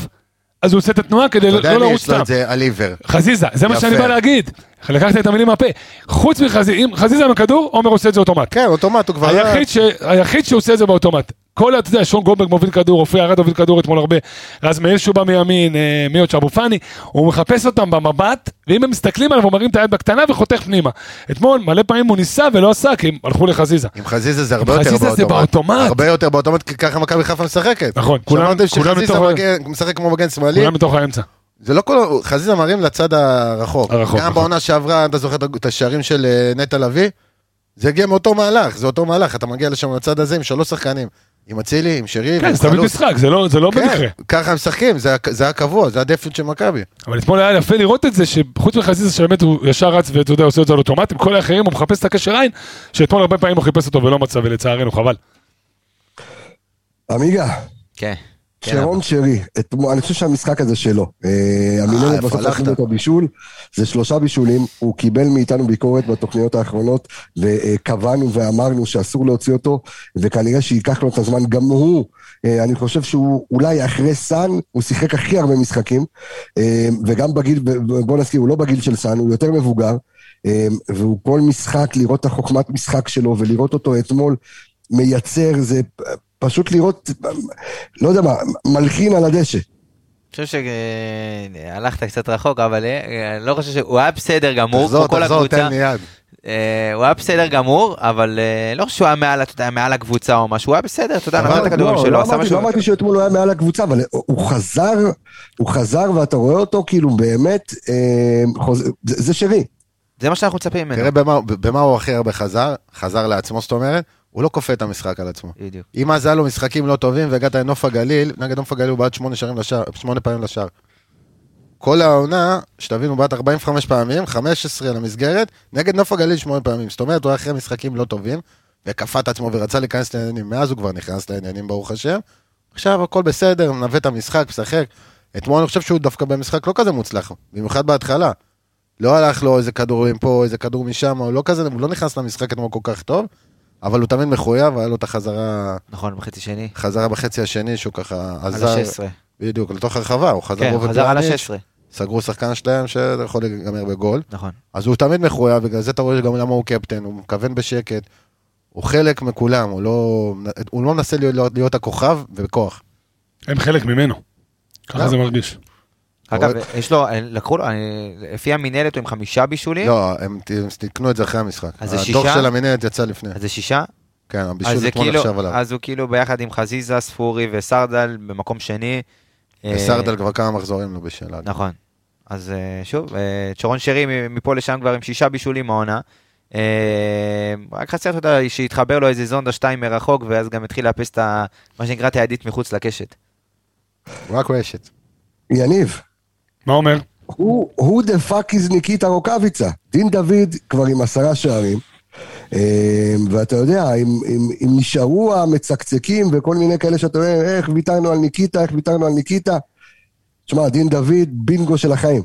אז הוא עושה את התנועה כדי אתה לא יודע לא מי לרוץ יש לו סתם. את זה על עיוור. חזיזה, זה מה. שאני בא להגיד. לקחת את המילים מהפה. חוץ מחזיזה, אם חזיזה עם הכדור, עומר עושה את זה אוטומט. כן, אוטומט, הוא כבר... היחיד, ש... היחיד שעושה את זה באוטומט. כל, אתה יודע, שון גולדברג מוביל כדור, אופי ארד מוביל כדור אתמול הרבה, רז מאיר שהוא בא מימין, אה, מי עוד שאבו פאני, הוא מחפש אותם במבט, ואם הם מסתכלים עליו, הוא מרים את היד בקטנה וחותך פנימה. אתמול, מלא פעמים הוא ניסה ולא עשה, כי הם הלכו לחזיזה. עם חזיזה זה הרבה יותר חזיזה זה באוטומט. הרבה יותר באוטומט, כי ככה מכבי חיפה משחקת. נכון, כולם- כולם מתוך- משחק כמו מגן שמאלי? כולם בתוך האמצע. זה לא כל... חזיזה מרים לצד הרחוק. הרחוק, גם נכון. בעונה שעברה, אתה זוכר את השערים של אה, נטע לביא? זה הגיע מאותו מהלך, זה אותו מהלך, אתה מגיע לשם לצד הזה עם שלוש שחקנים. עם אצילי, עם שרי, כן, זה תמיד. משחק, זה לא, זה לא כן, במקרה. ככה הם משחקים, זה זה היה קבוע, זה הדפיוט של מכבי. אבל אתמול היה יפה לראות את זה, שחוץ מחזיזה שבאמת הוא ישר רץ ואתה יודע, עושה את זה על אוטומט, עם כל האחרים הוא מחפש את הקשר עין, שאתמול הרבה פעמים הוא חיפש אותו ולא מצא, ולצערנו חבל. עמיגה, כן. כן, שרון שרי, אני חושב שהמשחק הזה שלו. אה, המינהלת איפה בסוף? עשינו את הבישול, זה שלושה בישולים, הוא קיבל מאיתנו ביקורת בתוכניות האחרונות, וקבענו ואמרנו שאסור להוציא אותו, וכנראה שייקח לו את הזמן, גם הוא, אה, אני חושב שהוא אולי אחרי סאן, הוא שיחק הכי הרבה משחקים, אה, וגם בגיל, בוא נזכיר, הוא לא בגיל של סאן, הוא יותר מבוגר, אה, והוא כל משחק, לראות את החוכמת משחק שלו, ולראות אותו אתמול מייצר, זה פשוט לראות, לא יודע מה, מלחין על הדשא. אני חושב שהלכת קצת רחוק, אבל אה, אני לא חושב שהוא היה בסדר גמור, תחזור, כמו כל תחזור, הקבוצה. תן לי יד. אה, הוא היה בסדר גמור, אבל אה, לא חושב שהוא היה מעל, אתה יודע, מעל הקבוצה או משהו, הוא היה בסדר, אתה יודע, נתן את הכדורים לא, שלו, לא עשה אמרתי- משהו. לא אמרתי שאתמול הוא היה מעל הקבוצה, אבל הוא חזר, הוא חזר ואתה רואה אותו כאילו באמת, חוז- זה זה שרי. זה מה שאנחנו מצפים ממנו. תראה במה, במה הוא הכי הרבה חזר, חזר לעצמו, זאת אומרת, הוא לא כופה את המשחק על עצמו. בדיוק. אם אז היה לו משחקים לא טובים והגעת לנוף הגליל, נגד נוף הגליל הוא בעט שמונה לשער, שמונה פעמים לשער. כל העונה, שתבינו, הוא בעט 45 פעמים, 15 למסגרת, נגד נוף הגליל שמונה פעמים. זאת אומרת, הוא היה אחרי משחקים לא טובים, וכפה את עצמו ורצה להיכנס לעניינים. מאז הוא כבר נכנס לעניינים, ברוך השם. עכשיו הכל בסדר, מנווט את המשחק, משחק. אתמול אני חושב שהוא דווקא במשחק לא כזה מוצלח, במיוחד בהתחלה. לא הלך לו איזה כדור מפה, איזה כדור משם, הוא לא כזה, הוא לא נכנס למשחק אתמול כל כך טוב, אבל הוא תמיד מחויב, היה לו את החזרה, נכון, בחצי שני. חזרה בחצי השני שהוא ככה על עזר, ה-16. בדיוק, לתוך הרחבה, הוא חזר כן, הוא חזר על ופלניץ', ה-16. סגרו שחקן שלהם שיכול להיגמר בגול, נכון. אז הוא תמיד מחויב, בגלל זה אתה רואה גם למה הוא קפטן, הוא מכוון בשקט, הוא חלק מכולם, הוא לא, הוא לא מנסה להיות, להיות הכוכב ובכוח. הם חלק ממנו. ככה לא. זה מרגיש. אגב, יש לו, לקחו לו, לפי המינהלת הוא עם חמישה בישולים, לא, הם ת- הם תיקנו את זה אחרי המשחק. אז זה הדוח שישה? של המנהלת יצא לפני. אז זה שישה. כן, הבישול אתמול כאילו, עכשיו עליו. אז הוא כאילו ביחד עם חזיזה, ספורי וסרדל במקום שני. אה, וסרדל כבר כמה מחזורים לו בשאלה. נכון. אז אה, שוב, אה, שרון שרי מפה לשם כבר עם שישה בישולים העונה. אה, רק חסר, אתה יודע, שיתחבר לו איזה זונדה שתיים מרחוק, ואז גם יתחיל לאפס את ה... מה שנקרא את הידית מחוץ לקשת. רק רשת. יניב, מה אומר? הוא, the fuck is ניקיטה רוקאביצה. דין דוד כבר עם עשרה שערים. אה, ואתה יודע, אם, אם, אם נשארו המצקצקים וכל מיני כאלה שאתה רואה, איך ויתרנו על ניקיטה, איך ויתרנו על ניקיטה. תשמע, דין דוד, בינגו של החיים.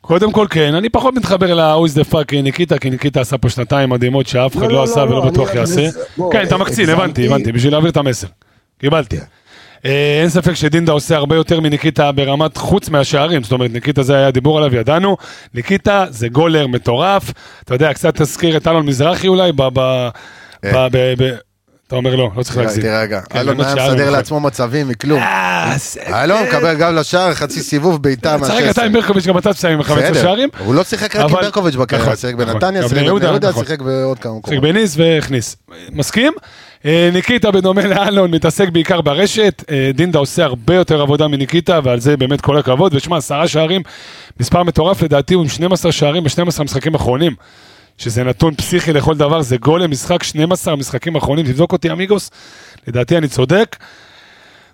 קודם כל כן, אני פחות מתחבר ל-Who's the fuck ניקיטה, כי ניקיטה עשה פה שנתיים מדהימות שאף אחד לא, לא לא, עשה לא, ולא בטוח יעשה. בוא, כן, אתה מקצין, הגזמתי. הבנתי, הבנתי, בשביל להעביר את המסר. קיבלתי. אה, אין ספק שדינדה עושה הרבה יותר מניקיטה ברמת חוץ מהשערים, זאת אומרת ניקיטה זה היה דיבור עליו, ידענו. ניקיטה זה גולר מטורף, אתה יודע, קצת תזכיר את אלון מזרחי אולי, ב... ב- ב- ב- ב- אתה אומר לא, לא צריך להגזים. תירגע. כן, אלון היה מסדר נכון. לעצמו מצבים מכלום. אה, אלון מקבל גם לשער, חצי סיבוב בעיטה צריך מה-16. אתה עם ברקוביץ' גם אתה תסיים עם 15 בסדר. שערים. הוא לא שיחק רק עם ברקוביץ' בקריירה, נכון, שיחק נכון. בנתניה, גם שיחק בבני יהודה, נכון. שיחק בעוד כמה שיחק מקומות. בניס והכניס. מסכים? אה, ניקיטה בדומה לאלון מתעסק בעיקר ברשת, אה, דינדה עושה הרבה יותר עבודה מניקיטה ועל זה באמת כל הכבוד, ושמע עשרה שערים, מספר מטורף לדעתי הוא עם 12 שערים ב-12 המשחקים האחרונים, שזה נתון פסיכי לכל דבר, זה גול למשחק 12 המשחקים האחרונים, תבדוק אותי אמיגוס, לדעתי אני צודק.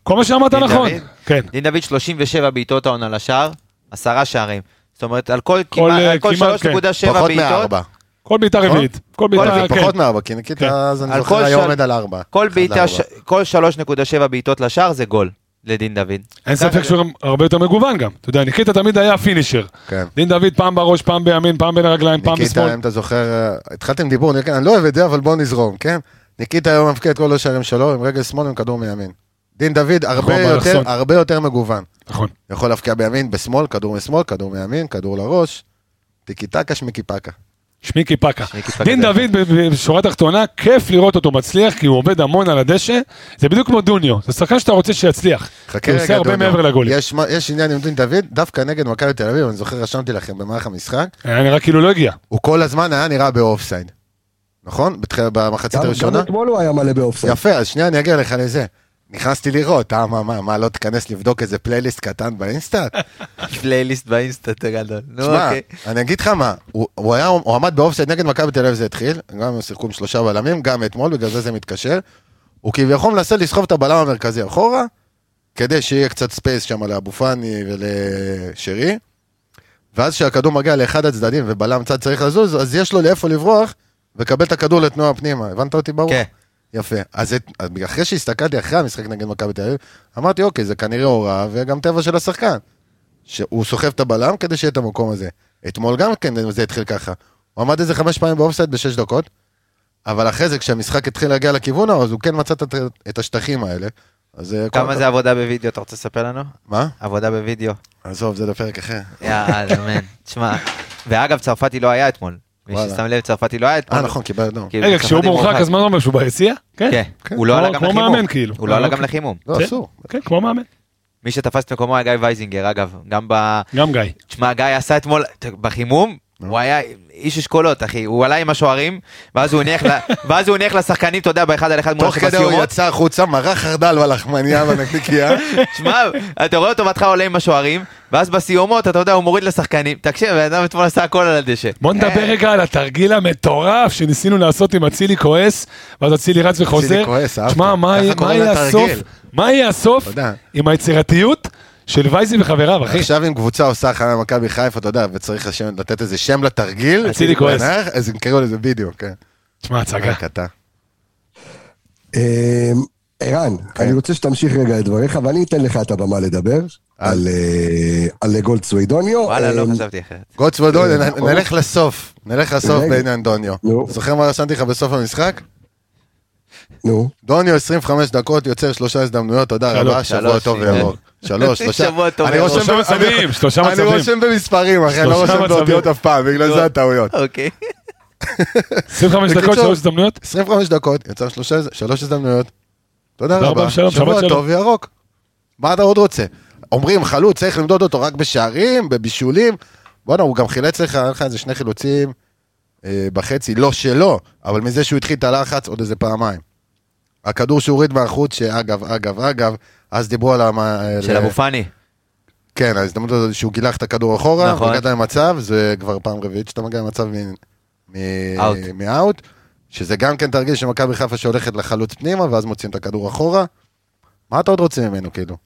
כל מה שאמרת נכון, דוד? כן, דין דוד 37 בעיטות העונה לשער, עשרה שערים. זאת אומרת, על כל כל, אה, כמעט- כל כמעט, 3.7 פחות בעיטות, מארבע. כל בעיטה רביעית, כל בעיטה, כן. פחות מארבע, כי כן. ניקיטה, אז אני זוכר, היה של- עומד על ארבע. כל בעיטה, כל 3.7 בעיטות לשער זה גול לדין דוד. אין ספק שהוא גם הרבה יותר מגוון גם, אתה יודע, ניקיטה תמיד היה פינישר, כן. דין דוד פעם בראש, פעם בימין, פעם בין הרגליים, פעם בשמאל. ניקיטה, אם אתה זוכר, התחלתם דיבור, אני לא אוהב את זה, אבל בואו נזרום, כן? ניקיטה היום מבקיע את כל השערים שלו עם רגל שמאל עם כדור מימין. דין דוד הרבה נכון, יותר, באלכסון. הרבה יותר מגוון. נכון. יכול להפקיע בימין, בשמאל, כדור משמאל, כדור מימין, כדור לראש. טיקי טקה, שמיקי פקה. שמיקי פקה. דין דוד בשורה התחתונה, כיף לראות אותו מצליח, כי הוא עובד המון על הדשא. זה בדיוק כמו דוניו, זה שחקן שאתה רוצה שיצליח. חכה הוא רגע, עושה הרבה דוניו. מעבר לגולים. יש, יש עניין עם דין דוד, דווקא נגד מכבי תל אביב, אני זוכר, רשמתי לכם במהלך המשחק, היה נראה כאילו לא הגיע. הוא כל הזמן היה נראה באופסייד. נכון? במחצית גם- גם הראשונה? אתמול הוא היה מלא באופסייד. יפה, אז שנייה אני אגיע לך לזה. נכנסתי לראות, אה, מה, מה, מה, לא תיכנס לבדוק איזה פלייליסט קטן באינסטאט? פלייליסט באינסטה, אתה גדול. נו, שמע, אוקיי. אני אגיד לך מה, הוא, הוא, היה, הוא עמד באופסייד נגד מכבי תל אביב זה התחיל, גם הם שיחקו עם שלושה בלמים, גם אתמול, בגלל זה זה מתקשר. הוא כביכול מנסה לסחוב את הבלם המרכזי אחורה, כדי שיהיה קצת space שם לאבו פאני ולשרי. ואז כשהכדור מגיע לאחד הצדדים ובלם צד צריך לזוז, אז יש לו לאיפה לברוח ולקבל את הכדור לתנועה פנימה. הבנת אותי ברור? כן. יפה. אז את- אחרי שהסתכלתי אחרי המשחק נגד מכבי תל אביב, אמרתי, אוקיי, זה כנראה הוראה וגם טבע של השחקן. שהוא סוחב את הבלם כדי שיהיה את המקום הזה. אתמול גם כן זה התחיל ככה. הוא עמד איזה חמש פעמים באופסייד בשש דקות, אבל אחרי זה, כשהמשחק התחיל להגיע לכיוון ההוא, אז הוא כן מצא את- את השטחים האלה. אז אה, כל כמה זה עבודה בווידאו, אתה רוצה לספר לנו? מה? עבודה בווידאו. עזוב, זה לפרק אחר. יאללה, man. תשמע, ואגב, צרפתי לא היה אתמול. מי. ששם לב, צרפתי לא היה אתמול. אה, נכון, קיבל אדום. כאילו, רגע, כשהוא מורחק, אז מה זה אומר שהוא ביציע? כן, הוא לא כמו- עלה גם כמו לחימום. מאמן, כאילו. הוא לא אה, עלה גם אוקיי. לחימום. לא, כן. אסור. כן, כמו מאמן. מי שתפס את מקומו היה גיא וייזינגר, אגב. גם ב... גם גיא. תשמע, גיא עשה אתמול, בחימום, הוא היה איש אשכולות, אחי. הוא עלה עם השוערים, ואז הוא הניח ואז הוא הניח לשחקנים, אתה יודע, באחד על אחד מול תוך כדי הוא. יצא החוצה, מרח חרדל בלחמניה בנקניקייה. שמע, אתה רואה אותו בהתחלה עולה עם השוערים, ואז בסיומות, אתה יודע, הוא מוריד לשחקנים. תקשיב, הבן אדם אתמול עשה הכל על הדשא. בוא נדבר רגע על התרגיל המטורף שניסינו לעשות עם אצילי כועס, ואז אצילי רץ וחוזר. כועס, אהבת. שמע, מה יהיה-. הסוף? מה יהיה הסוף. עם היצירתיות של וייזי וחבריו, אחי? עכשיו אם קבוצה עושה הכנה למכבי חיפה, אתה יודע, וצריך לשם- לתת איזה שם לתרגיל, אצילי כועס. אז הם קראו לזה וידאו, כן. תשמע, הצגה. רק אתה. אמ, ערן, כן. אני רוצה שתמשיך רגע את דבריך, ואני אתן לך את הבמה לדבר על, אה, על גולד סווידוניו. וואלה, לא אמ, חשבתי אחרת. אה, נ- נלך לסוף, נלך לסוף. בעניין דוניו. זוכר מה רשמתי לך בסוף המשחק? נו, דוניו 25 דקות, יוצר שלושה הזדמנויות, תודה רבה, שבוע טוב. וירוק. שלוש, שלושה. אני שלושה מצבים, אני. רושם במספרים, אחי, אני לא רושם. באותיות אף פעם, בגלל זה הטעויות. אוקיי. 25 דקות, שלוש הזדמנויות. 25 דקות, יצר שלוש הזדמנויות. תודה רבה, שבוע. טוב וירוק. מה אתה עוד רוצה? אומרים חלוץ, צריך למדוד אותו רק בשערים, בבישולים. בואנה, הוא גם חילץ לך, היה לך איזה שני חילוצים אה, בחצי, לא שלו, אבל מזה שהוא התחיל את הלחץ עוד איזה פעמיים. הכדור שהוא הוריד מהחוץ, שאגב, אגב, אגב, אז דיברו על המה... של אבו פאני. כן, ההזדמנות הזאת שהוא גילח את הכדור אחורה, נכון. והגעת למצב, זה כבר פעם רביעית שאתה מגיע למצב מ- מ- אאוט. מאאוט, שזה גם כן תרגיל של מכבי חיפה שהולכת לחלוץ פנימה, ואז מוציאים את הכדור אחורה. מה אתה עוד רוצה ממנו, כאילו?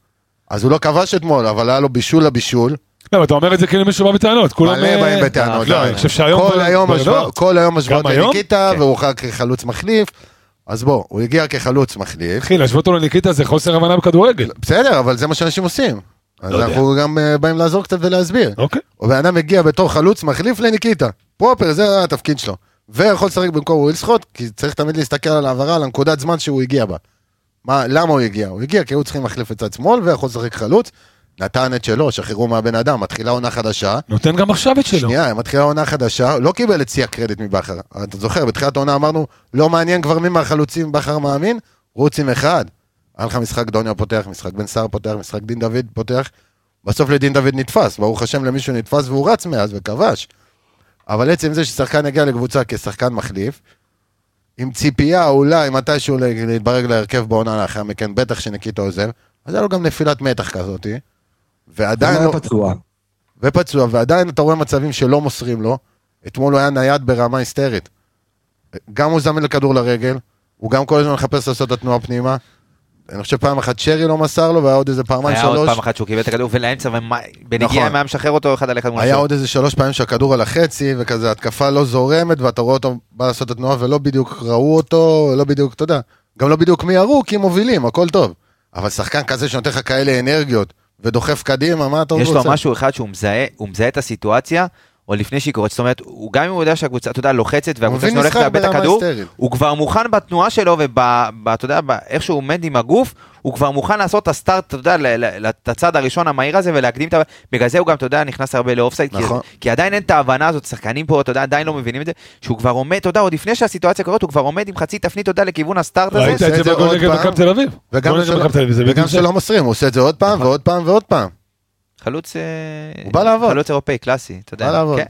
אז הוא לא כבש אתמול, אבל היה לו בישול לבישול. לא, אבל אתה אומר את זה כאילו מישהו בא בטענות. כולם... מלא אה, באים בטענות. לא, אני חושב שהיום... כל היום השוואות- לא. כל היום השוואות גם היום? לניקיטה, כן. והוא הוכר כחלוץ מחליף. אז בוא, הוא הגיע כחלוץ מחליף. אחי, להשוות אותו לניקיטה זה חוסר הבנה בכדורגל. בסדר, אבל זה מה שאנשים עושים. אז לא יודע. אנחנו גם אה, באים לעזור קצת ולהסביר. אוקיי. הבן אדם מגיע בתור חלוץ מחליף לניקיטה. פרופר, זה התפקיד שלו. ויכול לשחק במקום ווילסחוט, כי צריך תמיד להסתכל על העברה, על הנקודת זמן שהוא הגיע בה. מה, למה הוא הגיע? הוא הגיע כי היו צריכים להחליף את צד שמאל, ויכול לשחק חלוץ. נתן את שלו, שחררו מהבן אדם, מתחילה עונה חדשה. נותן גם עכשיו את שלו. שנייה, מתחילה עונה חדשה, לא קיבל את שיא הקרדיט מבכר. אתה זוכר, בתחילת העונה אמרנו, לא מעניין כבר מי מהחלוצים בכר מאמין, רוץ עם אחד. היה לך משחק דוניו פותח, משחק בן סער פותח, משחק דין דוד פותח. בסוף לדין דוד נתפס, ברוך השם למישהו נתפס והוא רץ מאז וכבש. אבל עצם זה ששחקן הגיע לקבוצה כשחקן מחליף, עם ציפייה אולי מתישהו להתברג להרכב בעונה לאחר מכן, בטח שניקיטה עוזב, אז היה לו גם נפילת מתח כזאתי. ועדיין עדיין לא, פצוע. ופצוע, ועדיין אתה רואה מצבים שלא מוסרים לו. אתמול הוא היה נייד ברמה היסטרית. גם הוא זמן לכדור לרגל, הוא גם כל הזמן מחפש לעשות את התנועה פנימה. אני חושב פעם אחת שרי לא מסר לו, והיה עוד איזה פעמיים היה עוד שלוש. פעם אחת שהוא קיבל את הכדור ולאמצע, ובנגיעה נכון. היה משחרר אותו אחד על אחד מול היה. עוד איזה שלוש פעמים שהכדור על החצי, וכזה התקפה לא זורמת, ואתה רואה אותו בא לעשות את התנועה, ולא בדיוק ראו אותו, לא בדיוק, אתה יודע, גם לא בדיוק מי ירו, כי הם מובילים, הכל טוב. אבל שחקן כזה שנותן לך כאלה אנרגיות, ודוחף קדימה, מה אתה עוד יש רוצה? לו משהו אחד שהוא מזהה, הוא מזהה את הסיטואציה, או לפני שהיא קורית, זאת אומרת, הוא גם אם הוא יודע שהקבוצה, אתה יודע, לוחצת והקבוצה שלו הולכת לאבד את הכדור. הוא כבר מוכן בתנועה שלו, ואתה יודע, איך שהוא עומד עם הגוף, הוא כבר מוכן לעשות את הסטארט, אתה יודע, את הצעד הראשון המהיר הזה ולהקדים את ה... בגלל זה הוא גם, אתה יודע, נכנס הרבה לאופסייד, כי, נכון. כי עדיין אין את ההבנה הזאת, שחקנים פה, אתה יודע, עדיין לא מבינים את זה, שהוא כבר עומד, אתה יודע, עוד לפני שהסיטואציה קורית, הוא כבר עומד עם חצי תפנית, אתה יודע, לכיוון הסטארט הזה. ראית את זה בגול עוד נגד. מכבי תל אביב. וגם שלא- מוסרים, הוא עושה את זה עוד פעם ועוד פעם ועוד פעם. חלוץ... אה, הוא בא לעבוד. חלוץ אירופאי, קלאסי, אתה יודע. בא לעבוד. כן.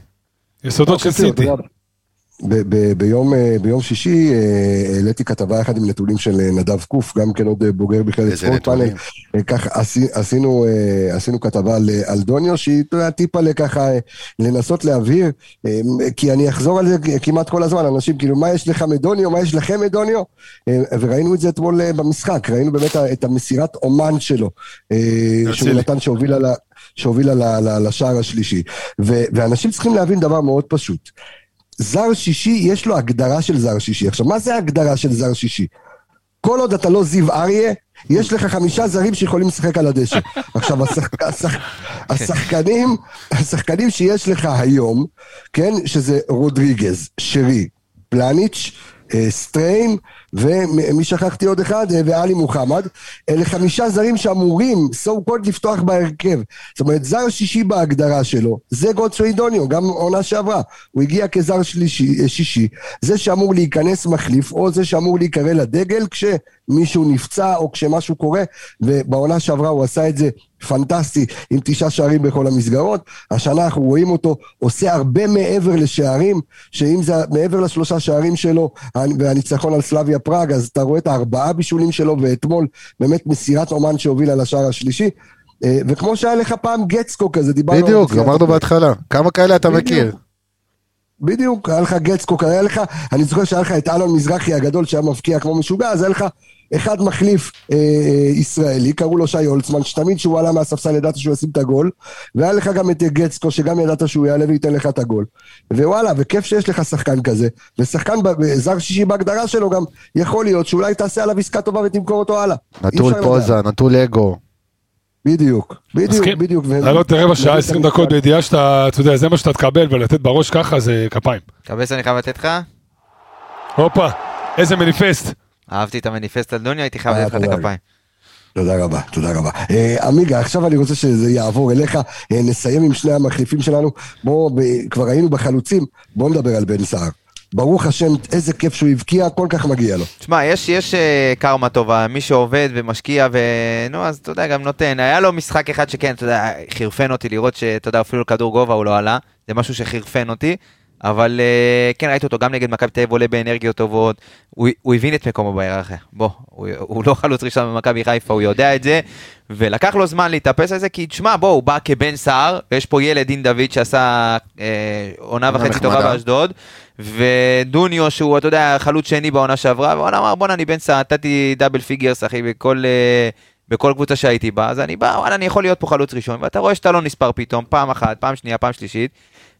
יסודות של אוקיי, סיטי. ב- ב- ביום, אה, ביום שישי אה, העליתי כתבה יחד עם נתונים של נדב קוף, גם כן עוד בוגר איזה ספורט פאנל. ככה עשי- עשינו, עשינו כתבה על, על דוניו, שהיא טיפה לככה לנסות להבהיר, כי אני אחזור על זה כמעט כל הזמן, אנשים כאילו, מה יש לך מדוניו, מה יש לכם מדוניו? וראינו את זה אתמול במשחק, ראינו באמת את המסירת אומן שלו, שהוא. נתן שהובילה ל... שהובילה לשער השלישי. ו- ואנשים צריכים להבין דבר מאוד פשוט. זר שישי, יש לו הגדרה של זר שישי. עכשיו, מה זה הגדרה של זר שישי? כל עוד אתה לא זיו אריה, יש לך חמישה זרים שיכולים לשחק על הדשא. עכשיו, השחק, השחק, השחקנים, השחקנים שיש לך היום, כן, שזה רודריגז, שרי, פלניץ', סטריין, ומי שכחתי עוד אחד? אה, ואלי מוחמד. אלה חמישה זרים שאמורים, so called, לפתוח בהרכב. זאת אומרת, זר שישי בהגדרה שלו, זה גודסווי דוניו, גם עונה שעברה. הוא הגיע כזר שלישי, אה, שישי, זה שאמור להיכנס מחליף, או זה שאמור להיקרא לדגל כשמישהו נפצע או כשמשהו קורה, ובעונה שעברה הוא עשה את זה פנטסטי, עם תשעה שערים בכל המסגרות. השנה אנחנו רואים אותו עושה הרבה מעבר לשערים, שאם זה מעבר לשלושה שערים שלו, והניצחון על סלאביה פראג, אז אתה רואה את הארבעה בישולים שלו, ואתמול באמת מסירת אומן שהובילה לשער השלישי. אה, וכמו שהיה לך פעם גצקו כזה, דיברנו... בדיוק, אמרנו. בהתחלה. כמה כאלה אתה בדיוק. מכיר? בדיוק, היה לך גצקו, היה לך, אני זוכר שהיה לך את אלון מזרחי הגדול שהיה מבקיע כמו משוגע, אז היה לך אחד מחליף אה, אה, ישראלי, קראו לו שי הולצמן, שתמיד כשהוא עלה מהספסל ידעת שהוא ישים את הגול, והיה לך גם את גצקו, שגם ידעת שהוא יעלה וייתן לך את הגול. ווואלה, וכיף שיש לך שחקן כזה, ושחקן, זר שישי בהגדרה שלו גם, יכול להיות שאולי תעשה עליו עסקה טובה ותמכור אותו הלאה. נטול פוזה. נטול אגו. בדיוק, בדיוק, מסכים. בדיוק. לעלות רבע שעה, נגיד 20 את דקות. בידיעה שאתה, אתה יודע, זה מה שאתה תקבל, ולתת בראש ככה זה כפיים. קבס אני חייב לתת לך? הופה, איזה מניפסט. אהבתי את המניפסט על דוניו, הייתי חייב לתת לך את. הכפיים. תודה רבה, תודה רבה. אה, עמיגה, עכשיו אני רוצה שזה יעבור אליך, אה, נסיים עם שני המחליפים שלנו. בואו, ב- כבר היינו בחלוצים, בואו נדבר על בן סער. ברוך השם, איזה כיף שהוא הבקיע, כל כך מגיע לו. תשמע, יש, יש אה, קרמה טובה, מי שעובד ומשקיע ו... נו, אז אתה יודע, גם נותן. היה לו משחק אחד שכן, אתה יודע, חירפן אותי לראות שאתה יודע, אפילו כדור גובה הוא לא עלה, זה משהו שחירפן אותי. אבל אה, כן, ראיתי אותו גם נגד מכבי תל אביב עולה באנרגיות טובות, הוא, הוא הבין את מקומו בהיררכיה. בוא, הוא, הוא לא חלוץ ראשון במכבי חיפה, הוא יודע את זה, ולקח לו זמן להתאפס על זה, כי תשמע, בוא, הוא בא כבן סער, ויש פה ילד דין דוד שעשה אה, עונה וחצי טובה. באשדוד, ודוניו שהוא, אתה יודע, חלוץ שני בעונה שעברה, והוא אמר, בואנה, אני בן סער, נתתי double figures, אחי, בכל... אה, בכל קבוצה שהייתי בה, אז אני בא, וואלה, אני יכול להיות פה חלוץ ראשון, ואתה רואה שאתה לא נספר פתאום, פעם אחת, פעם שנייה, פעם שלישית,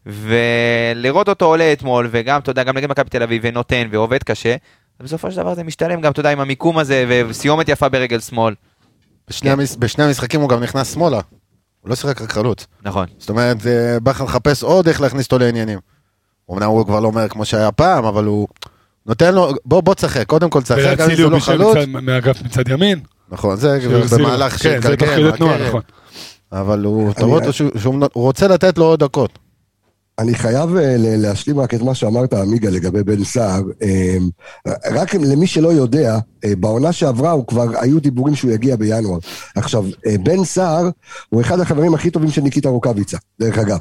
ולראות אותו עולה אתמול, וגם, אתה יודע, גם נגד מכבי תל אביב, ונותן, ועובד קשה, בסופו של דבר זה משתלם גם, אתה יודע, עם המיקום הזה, וסיומת יפה ברגל שמאל. בשני המש- בשני המשחקים הוא גם נכנס שמאלה. הוא לא שיחק רק חלוץ. נכון. זאת אומרת, בכר מחפש עוד איך להכניס אותו לעניינים. אמנם הוא כבר לא אומר כמו שהיה פעם, אבל הוא נותן לו, בוא בוא תשחק, קודם כל תשחק, גם אם זה לא חלוץ. מצד- מהאגף מצד ימין. נכון, זה במהלך כן, זה תוך כדי תנועה, מהקרן. נכון. אבל הוא, אתה רואה שהוא רוצה לתת לו עוד דקות. אני חייב אה, להשלים רק את מה שאמרת, עמיגה, לגבי בן סער. אה, רק למי שלא יודע, אה, בעונה שעברה הוא כבר, היו דיבורים שהוא יגיע בינואר. עכשיו, אה, בן סער הוא אחד החברים הכי טובים של ניקיטה רוקאביצה, דרך אגב.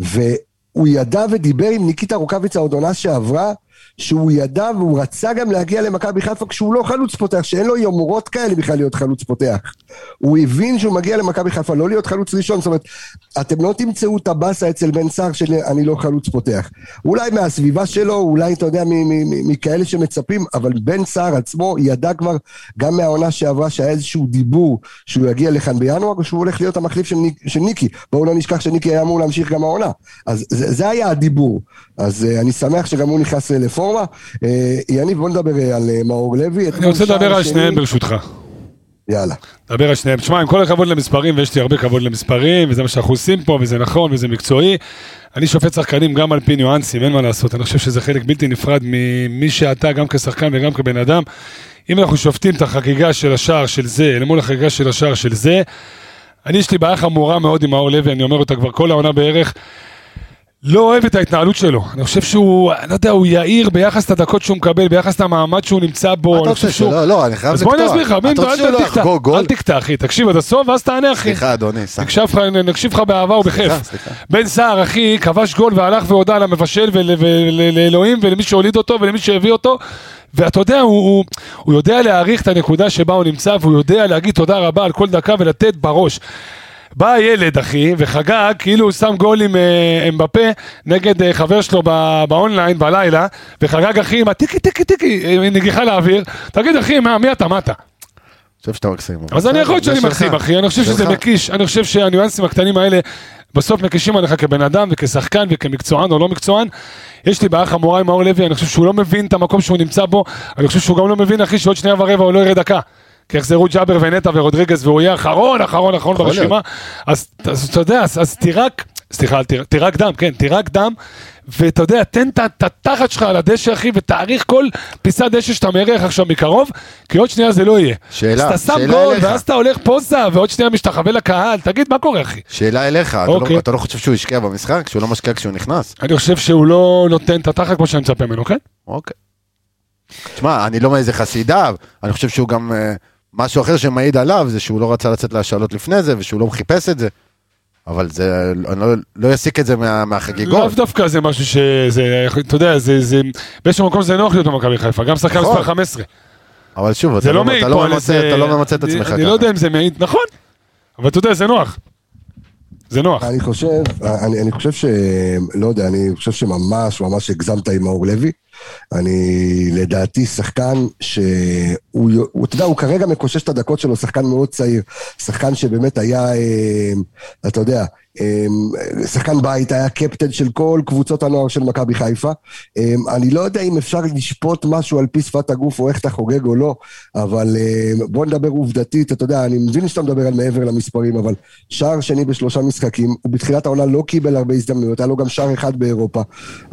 והוא ידע ודיבר עם ניקיטה רוקאביצה עוד עונה שעברה, שהוא ידע והוא רצה גם להגיע למכבי חיפה כשהוא לא חלוץ פותח, שאין לו יומרות כאלה בכלל להיות חלוץ פותח. הוא הבין שהוא מגיע למכבי חיפה, לא להיות חלוץ ראשון, זאת אומרת, אתם לא תמצאו את הבאסה אצל בן סער של אני לא חלוץ פותח. אולי מהסביבה שלו, אולי אתה יודע, מכאלה שמצפים, אבל בן סער עצמו ידע כבר, גם מהעונה שעברה, שהיה איזשהו דיבור שהוא יגיע לכאן בינואר, שהוא הולך להיות המחליף של, ניק, של ניקי. בואו לא נשכח שניקי היה אמור להמשיך גם העונה. אז זה, זה היה הדיבור. אז uh, אני שמח שגם הוא נכנס אה, לפורמה. Uh, יניב, בוא נדבר אה, על uh, מאור לוי. אני רוצה לדבר על שניהם ברשותך. יאללה. דבר על שניהם. תשמע, עם כל הכבוד למספרים, ויש לי הרבה כבוד למספרים, וזה מה שאנחנו עושים פה, וזה נכון, וזה מקצועי, אני שופט שחקנים גם על פי ניואנסים, אין מה לעשות. אני חושב שזה חלק בלתי נפרד ממי שאתה, גם כשחקן וגם כבן אדם. אם אנחנו שופטים את החגיגה של השער של זה אל מול החגיגה של השער של זה, אני יש לי בעיה חמורה מאוד עם מאור לוי, אני אומר אותה כבר כל העונה בערך. לא אוהב את ההתנהלות שלו. אני חושב שהוא, אני לא יודע, הוא יאיר ביחס לדקות שהוא מקבל, ביחס למעמד שהוא נמצא בו. מה אתה רוצה שהוא- שלא? לא, אני חייב אז לקטוע. בוא אני אסביר לך, אל לא תקטע, אחי, תקשיב עד הסוף ואז תענה אחי. סליחה, אדוני, סליחה. נקשיב לך- באהבה ובכיף. סליחה, סליחה. בן סער, אחי, כבש גול והלך והודה למבשל ול- ול- ולאלוהים ולמי שהוליד אותו ולמי שהביא אותו. ואתה יודע, הוא, הוא, הוא יודע להעריך את הנקודה שבה הוא נמצא והוא יודע להגיד תודה רבה על כל דקה ולתת בראש. בא הילד, אחי, וחגג, כאילו הוא שם גול עם אה, אמבפה נגד אה, חבר שלו באונליין בלילה, וחגג, אחי, עם הטיקי טיקי טיקי, אה, נגיחה לאוויר. תגיד, אחי, מה, מי אתה, מה אתה? חושב שאתה מקסים. אז אני יכול להיות שאני. מקסים, אחי, אני חושב שזה. מקיש, אני חושב שהניואנסים הקטנים האלה בסוף מקישים עליך כבן אדם וכשחקן וכמקצוען או לא מקצוען. יש לי בעיה חמורה עם מאור לוי, אני חושב שהוא לא מבין את המקום שהוא נמצא בו, אני חושב שהוא גם לא מבין, אחי, שעוד שנייה ורבע הוא לא יראה דקה. כי יחזרו ג'אבר ונטע ורודריגז והוא יהיה אחרון, אחרון, אחרון ברשימה. אז אז אתה יודע, אז תירק, סליחה, תירק- דם, כן, תירק דם, ואתה יודע, תן את התחת שלך על הדשא, אחי, ותעריך כל פיסת דשא שאתה מריח עכשיו מקרוב, כי עוד שנייה זה לא יהיה. שאלה, אז אתה שם שאלה גול, אליך. ואז אתה הולך פוזה, ועוד שנייה משתחווה לקהל, תגיד, מה קורה, אחי? שאלה אליך, אתה אוקיי. לא- אתה לא חושב שהוא השקיע במשחק? שהוא לא משקיע כשהוא נכנס? אני חושב שהוא לא נותן את התחת כמו שאני מצפה ממנו, כן? אוקיי. תשמע, אני לא מאיזה חסידיו, אני חושב שהוא גם... אה, משהו אחר שמעיד עליו זה שהוא לא רצה לצאת להשאלות לפני זה, ושהוא לא חיפש את זה. אבל זה, אני לא, לא אסיק את זה מה, מהחגיגות. לאו דווקא זה משהו שזה, אתה יודע, זה, זה, באיזשהו מקום זה נוח להיות במכבי חיפה, גם שחקן נכון. מספר 15. אבל שוב, זה אתה לא לא, אתה לא על ממצה. אתה לא ממצה את אני- עצמך אני לא ככה. יודע אם זה מעיד, נכון, אבל אתה יודע, זה נוח. זה נוח. אני חושב, אני, אני חושב ש... לא יודע, אני חושב שממש ממש הגזמת עם מאור לוי. אני לדעתי שחקן שהוא, הוא, אתה יודע, הוא כרגע מקושש את הדקות שלו, שחקן מאוד צעיר. שחקן שבאמת היה, אה, אתה יודע, אה, שחקן בית, היה קפטן של כל קבוצות הנוער של מכבי חיפה. אה, אני לא יודע אם אפשר לשפוט משהו על פי שפת הגוף או איך אתה חוגג או לא, אבל בוא נדבר עובדתית, אתה יודע, אני מבין שאתה מדבר על מעבר למספרים, אבל שער שני בשלושה משחקים, הוא בתחילת העונה לא קיבל הרבה הזדמנויות, היה לו גם שער אחד באירופה.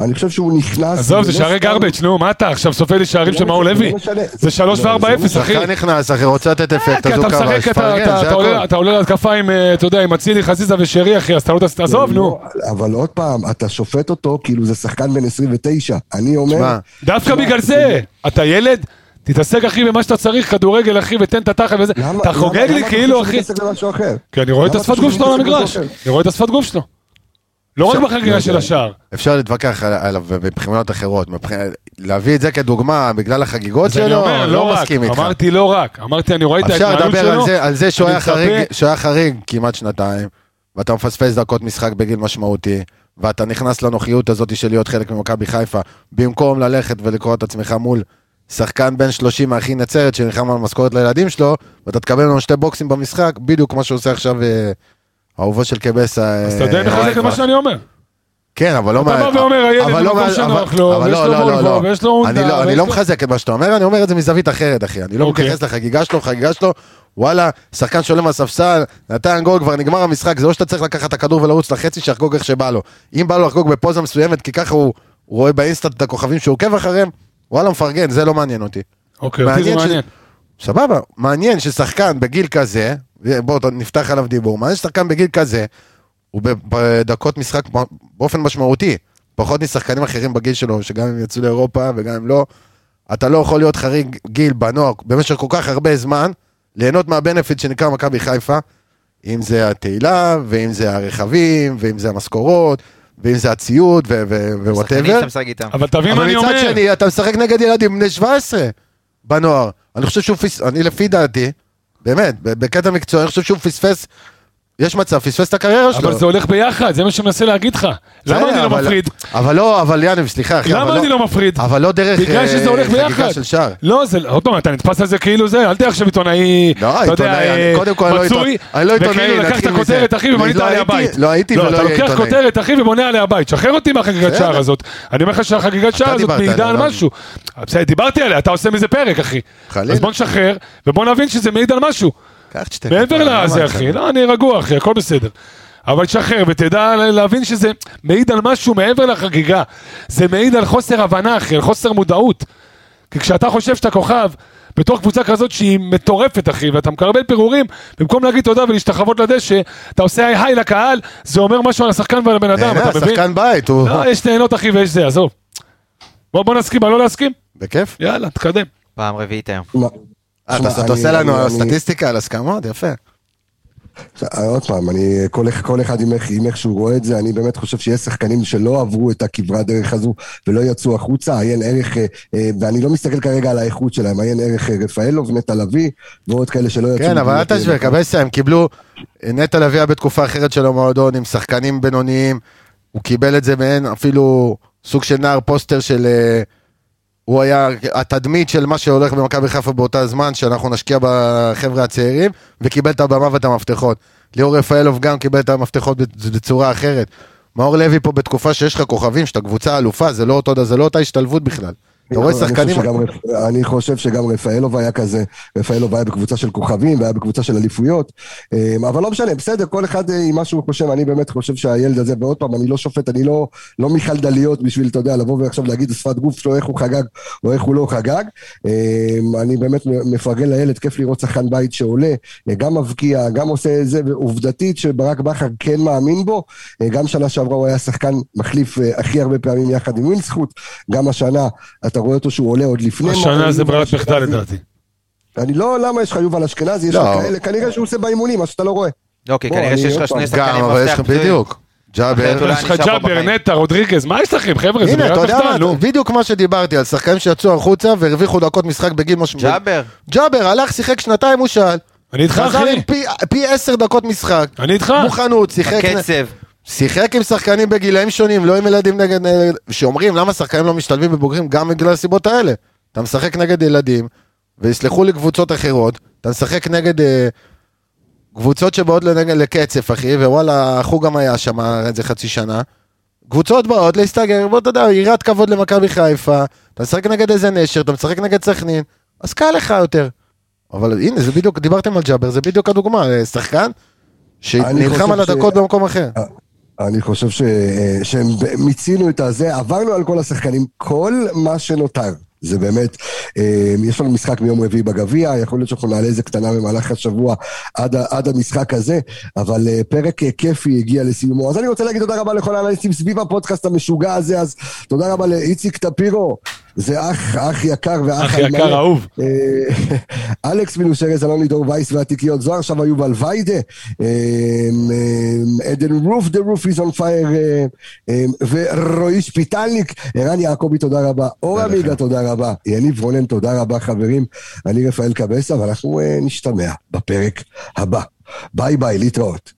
אני חושב שהוא נכנס... עזוב, זה שערי סתם- גרבג', נו, מה אתה עכשיו סופר לי שערים זה של לא מאור משנה, לוי? זה לא משנה. זה 3 לא, ו-4-0, זה לא אחי. שחקן נכנס, אחי, רוצה לתת אפקט, כי אז הוא אתה כבש, אתה- פרגן, אתה- זה אתה עולה-. אתה להתקפה עם, אה, אתה יודע, עם אצילי, חזיזה ושרי, אחי, אז אתה לא... תס- עזוב, נו. לא, אבל עוד פעם, אתה שופט אותו כאילו זה שחקן בן 29. אני אומר... דווקא בגלל זה, אתה ילד, תתעסק אחי במה שאתה צריך, כדורגל אחי, ותן את התחת וזה. אתה חוגג לי אתה כאילו אחי? כי אני רואה את השפת אתה גוף שלו על המגרש. אני רואה את השפת גוף שלו. לא רק בחגיגה של השער. אפשר להתווכח על- עליו מבחינות אחרות, מבחינת- להביא את זה כדוגמה בגלל החגיגות אני שלו, אומר, לא לא רק, מסכים איתך. אמרתי לא רק, אמרתי אני רואה את אפשר ההתנהלות לדבר על שלו. זה, על זה שהוא אני היה חריג, שהוא היה חריג כמעט שנתיים, ואתה מפספס דקות משחק בגיל משמעותי, ואתה נכנס לנוחיות הזאת של להיות חלק ממכבי חיפה, במקום ללכת ולקרוא את עצמך מול שחקן בן 30 מהכי נצרת שנלחם על משכורת לילדים שלו, ואתה תקבל ממנו שתי בוקסים במשחק, בדיוק כמו שעושה עכשיו אה, אהובו של קבסה. אז אתה די מחזק את מה. שאני אומר. כן, אבל לא... אתה מה- בא ואומר, הילד אבל לא במקום מה- שנוח לו, ויש לא, לו לא, לא, וולבו, לא. ויש לו הונדה, אני לא- אני ויש לא לו- מחזק את מה שאתה אומר, אני אומר את זה מזווית אחרת, אחי. אני לא אוקיי. מתייחס לחגיגה שלו, חגיגה שלו, וואלה, שחקן שעולה מהספסל, נתן גול, כבר נגמר המשחק, זה לא שאתה צריך לקחת את הכדור ולרוץ לחצי, שיחגוג איך שבא לו. אם בא לו לחגוג בפוזה מסוימת, כי ככה הוא רואה באינסטנט את הכוכבים שהוא עוקב אחריהם, וואלה, מפרגן, זה לא מעניין אותי. אוקיי, אותי זה מעניין. סבבה, מעניין ששחקן בגיל כזה, בואו נפתח עליו דיבור, מעניין ששחקן בגיל כזה, הוא בדקות משחק באופן משמעותי, פחות משחקנים אחרים בגיל שלו, שגם אם יצאו לאירופה וגם אם לא, אתה לא יכול להיות חריג גיל בנוער במשך כל כך הרבה זמן, ליהנות מה benefit שנקרא מכבי חיפה, אם זה התהילה, ואם זה הרכבים, ואם זה המשכורות, ואם זה הציוד, ו whatever. אבל תבין מה אבל אני מצד שני, אתה משחק נגד ילדים בני 17 בנוער. אני חושב שהוא אני לפי דעתי, באמת, בקטע מקצועי, אני חושב שהוא פספס, יש מצב, פספס את הקריירה שלו. אבל זה הולך ביחד, זה מה שאני מנסה להגיד לך. למה אני לא מפריד? אבל לא, אבל יאניב, סליחה, אחי, למה אני לא מפריד? אבל לא דרך אה, חגיגה. של שער. לא, זה, עוד פעם, אתה נתפס על זה כאילו זה, אל תהיה עכשיו עיתונאי, לא, אתה עיתונאי, אה, קודם כל אני לא עיתונאי, לא עיתונאי, נתחיל מזה. כותרת, אחי, ובנית לא עליה בית. לא הייתי ולא אתה אהיה לוקח עיתונאי. כותרת, אחי, ובונה עליה בית. שחרר אותי מהחגיגת. שער הזאת. אני אומר לך שהחגיגת שער הזאת מעידה על לא? משהו. בסדר, דיברתי עליה, אתה עושה מזה פרק, אחי. אז בוא נשחרר, ובוא נבין שזה מעיד על משהו. קח את שתי מעבר לזה, אחי, לא, אני רגוע, אחי, הכל בסדר. אבל תשחרר ותדע להבין שזה מעיד על משהו מעבר לחגיגה. זה מעיד על חוסר הבנה, אחי, על חוסר מודעות. כי כשאתה חושב שאתה כוכב, בתוך קבוצה כזאת שהיא מטורפת, אחי, ואתה מקבל פירורים, במקום להגיד תודה ולהשתחוות לדשא, אתה עושה היי היי לקהל, זה אומר משהו על השחקן ועל הבן אדם, אתה מבין? שחקן בית, הוא... לא, יש נהנות, אחי, ויש זה, עזוב. בוא, בוא נסכים, מה לא להסכים? בכיף. יאללה, תקדם. פעם רביעית היום. אה, אתה עושה לנו סטטיסטיקה על הסכמות? יפה. אה, עוד פעם, אני, כל, כל אחד עם איך, עם איך שהוא רואה את זה, אני באמת חושב שיש שחקנים שלא עברו את הכברת דרך הזו ולא יצאו החוצה, עיין ערך, אה, ואני לא מסתכל כרגע על האיכות שלהם, עיין ערך רפאלוב, נטע לביא, ועוד כאלה שלא יצאו. כן, אבל אל תשווה, קבסה, הם קיבלו... נטע לביא היה בתקופה אחרת של המועדון, עם שחקנים בינוניים. הוא קיבל את זה מעין אפילו סוג של נער פוסטר של... אה, הוא היה התדמית של מה שהולך במכבי חיפה באותה זמן, שאנחנו נשקיע בחבר'ה הצעירים, וקיבל את הבמה ואת המפתחות. ליאור רפאלוב גם קיבל את המפתחות בצורה אחרת. מאור לוי פה בתקופה שיש לך כוכבים, שאתה קבוצה אלופה, זה לא, אותו, זה לא אותה השתלבות בכלל. אתה רואה שחקנים... אני חושב שגם רפאלוב היה כזה, רפאלוב היה בקבוצה של כוכבים והיה בקבוצה של אליפויות, אה, אבל לא משנה, בסדר, כל אחד אה, עם מה שהוא חושב, אני באמת חושב שהילד הזה, ועוד פעם, אני לא שופט, אני לא, לא מיכל דליות בשביל, אתה יודע, לבוא ועכשיו להגיד שפת גוף שלו איך הוא חגג או איך הוא לא חגג. אה, אני באמת מפרגן לילד, כיף לראות שחקן בית שעולה, אה, גם מבקיע, גם עושה את זה, ועובדתית שברק בכר כן מאמין בו, אה, גם שנה שעברה הוא היה שחקן מחליף הכי הרבה פעמים יחד עם ווילסחוט, גם השנה אתה רואה אותו שהוא עולה עוד לפני... השנה זה ברירת מחדל. לדעתי. אני לא, למה יש לך יובל אשכנזי? יש לא. לך כאלה, כנראה שהוא עושה באימונים, מה שאתה לא רואה. לא, כי בוא, כנראה אני שיש לך. שני שחקנים גם, אבל יש לך מפתח בדיוק. ג'אבר. יש לך ג'אבר. נטע, רודריגז, מה יש לכם, חבר'ה? זה הנה, אתה יודע. מה, בדיוק מה שדיברתי, על שחקנים שיצאו החוצה והרוויחו דקות משחק בגיל משהו. ג'אבר. ג'אבר הלך, שיחק שנתיים, הוא שאל. אני איתך, חזר אחי. עם פי- פי עשר דקות משחק. אני איתך. מוכנות, שיחק... הקצב. שיחק עם שחקנים בגילאים שונים, לא עם ילדים נגד... שאומרים למה שחקנים לא משתלבים בבוגרים גם בגלל הסיבות האלה. אתה משחק נגד ילדים, ויסלחו לי קבוצות אחרות, אתה משחק נגד אה, קבוצות שבאות לנגד לקצף, אחי, ווואלה, החוג גם היה שם איזה חצי שנה. קבוצות באות להסתגר, בוא אתה יודע, יראת כבוד למכבי חיפה, אתה משחק נגד איזה נשר, אתה משחק נגד סכנין, אז קל לך יותר. אבל הנה, זה בדיוק, דיברתם על ג'אבר, זה בדיוק הדוגמה, אה, שחקן שנלחם על הדקות ש- במקום אחר. אני חושב ש... אה, שהם מיצינו את הזה, עברנו על כל השחקנים, כל מה שנותר. זה באמת, אה, יש לנו משחק מיום רביעי בגביע, יכול להיות שאנחנו נעלה איזה קטנה במהלך השבוע עד, עד המשחק הזה, אבל אה, פרק כיפי הגיע לסיומו. אז אני רוצה להגיד תודה רבה לכל האנליסטים סביב הפודקאסט המשוגע הזה, אז תודה רבה לאיציק טפירו, זה אח, אח יקר ואח אח. יקר אהוב. אה, אלכס מילושרס, אלון לידור וייס והתיקיות זוהר, עכשיו יובל ויידה, אה, אה, עדן רוף, is on fire, אה, אה, ורועי שפיטלניק, ערן יעקבי, תודה רבה, אור עמיגה. תודה רבה, יניב רונן, תודה רבה חברים, אני רפאל קבסה, ואנחנו אה, נשתמע בפרק הבא. ביי ביי, להתראות.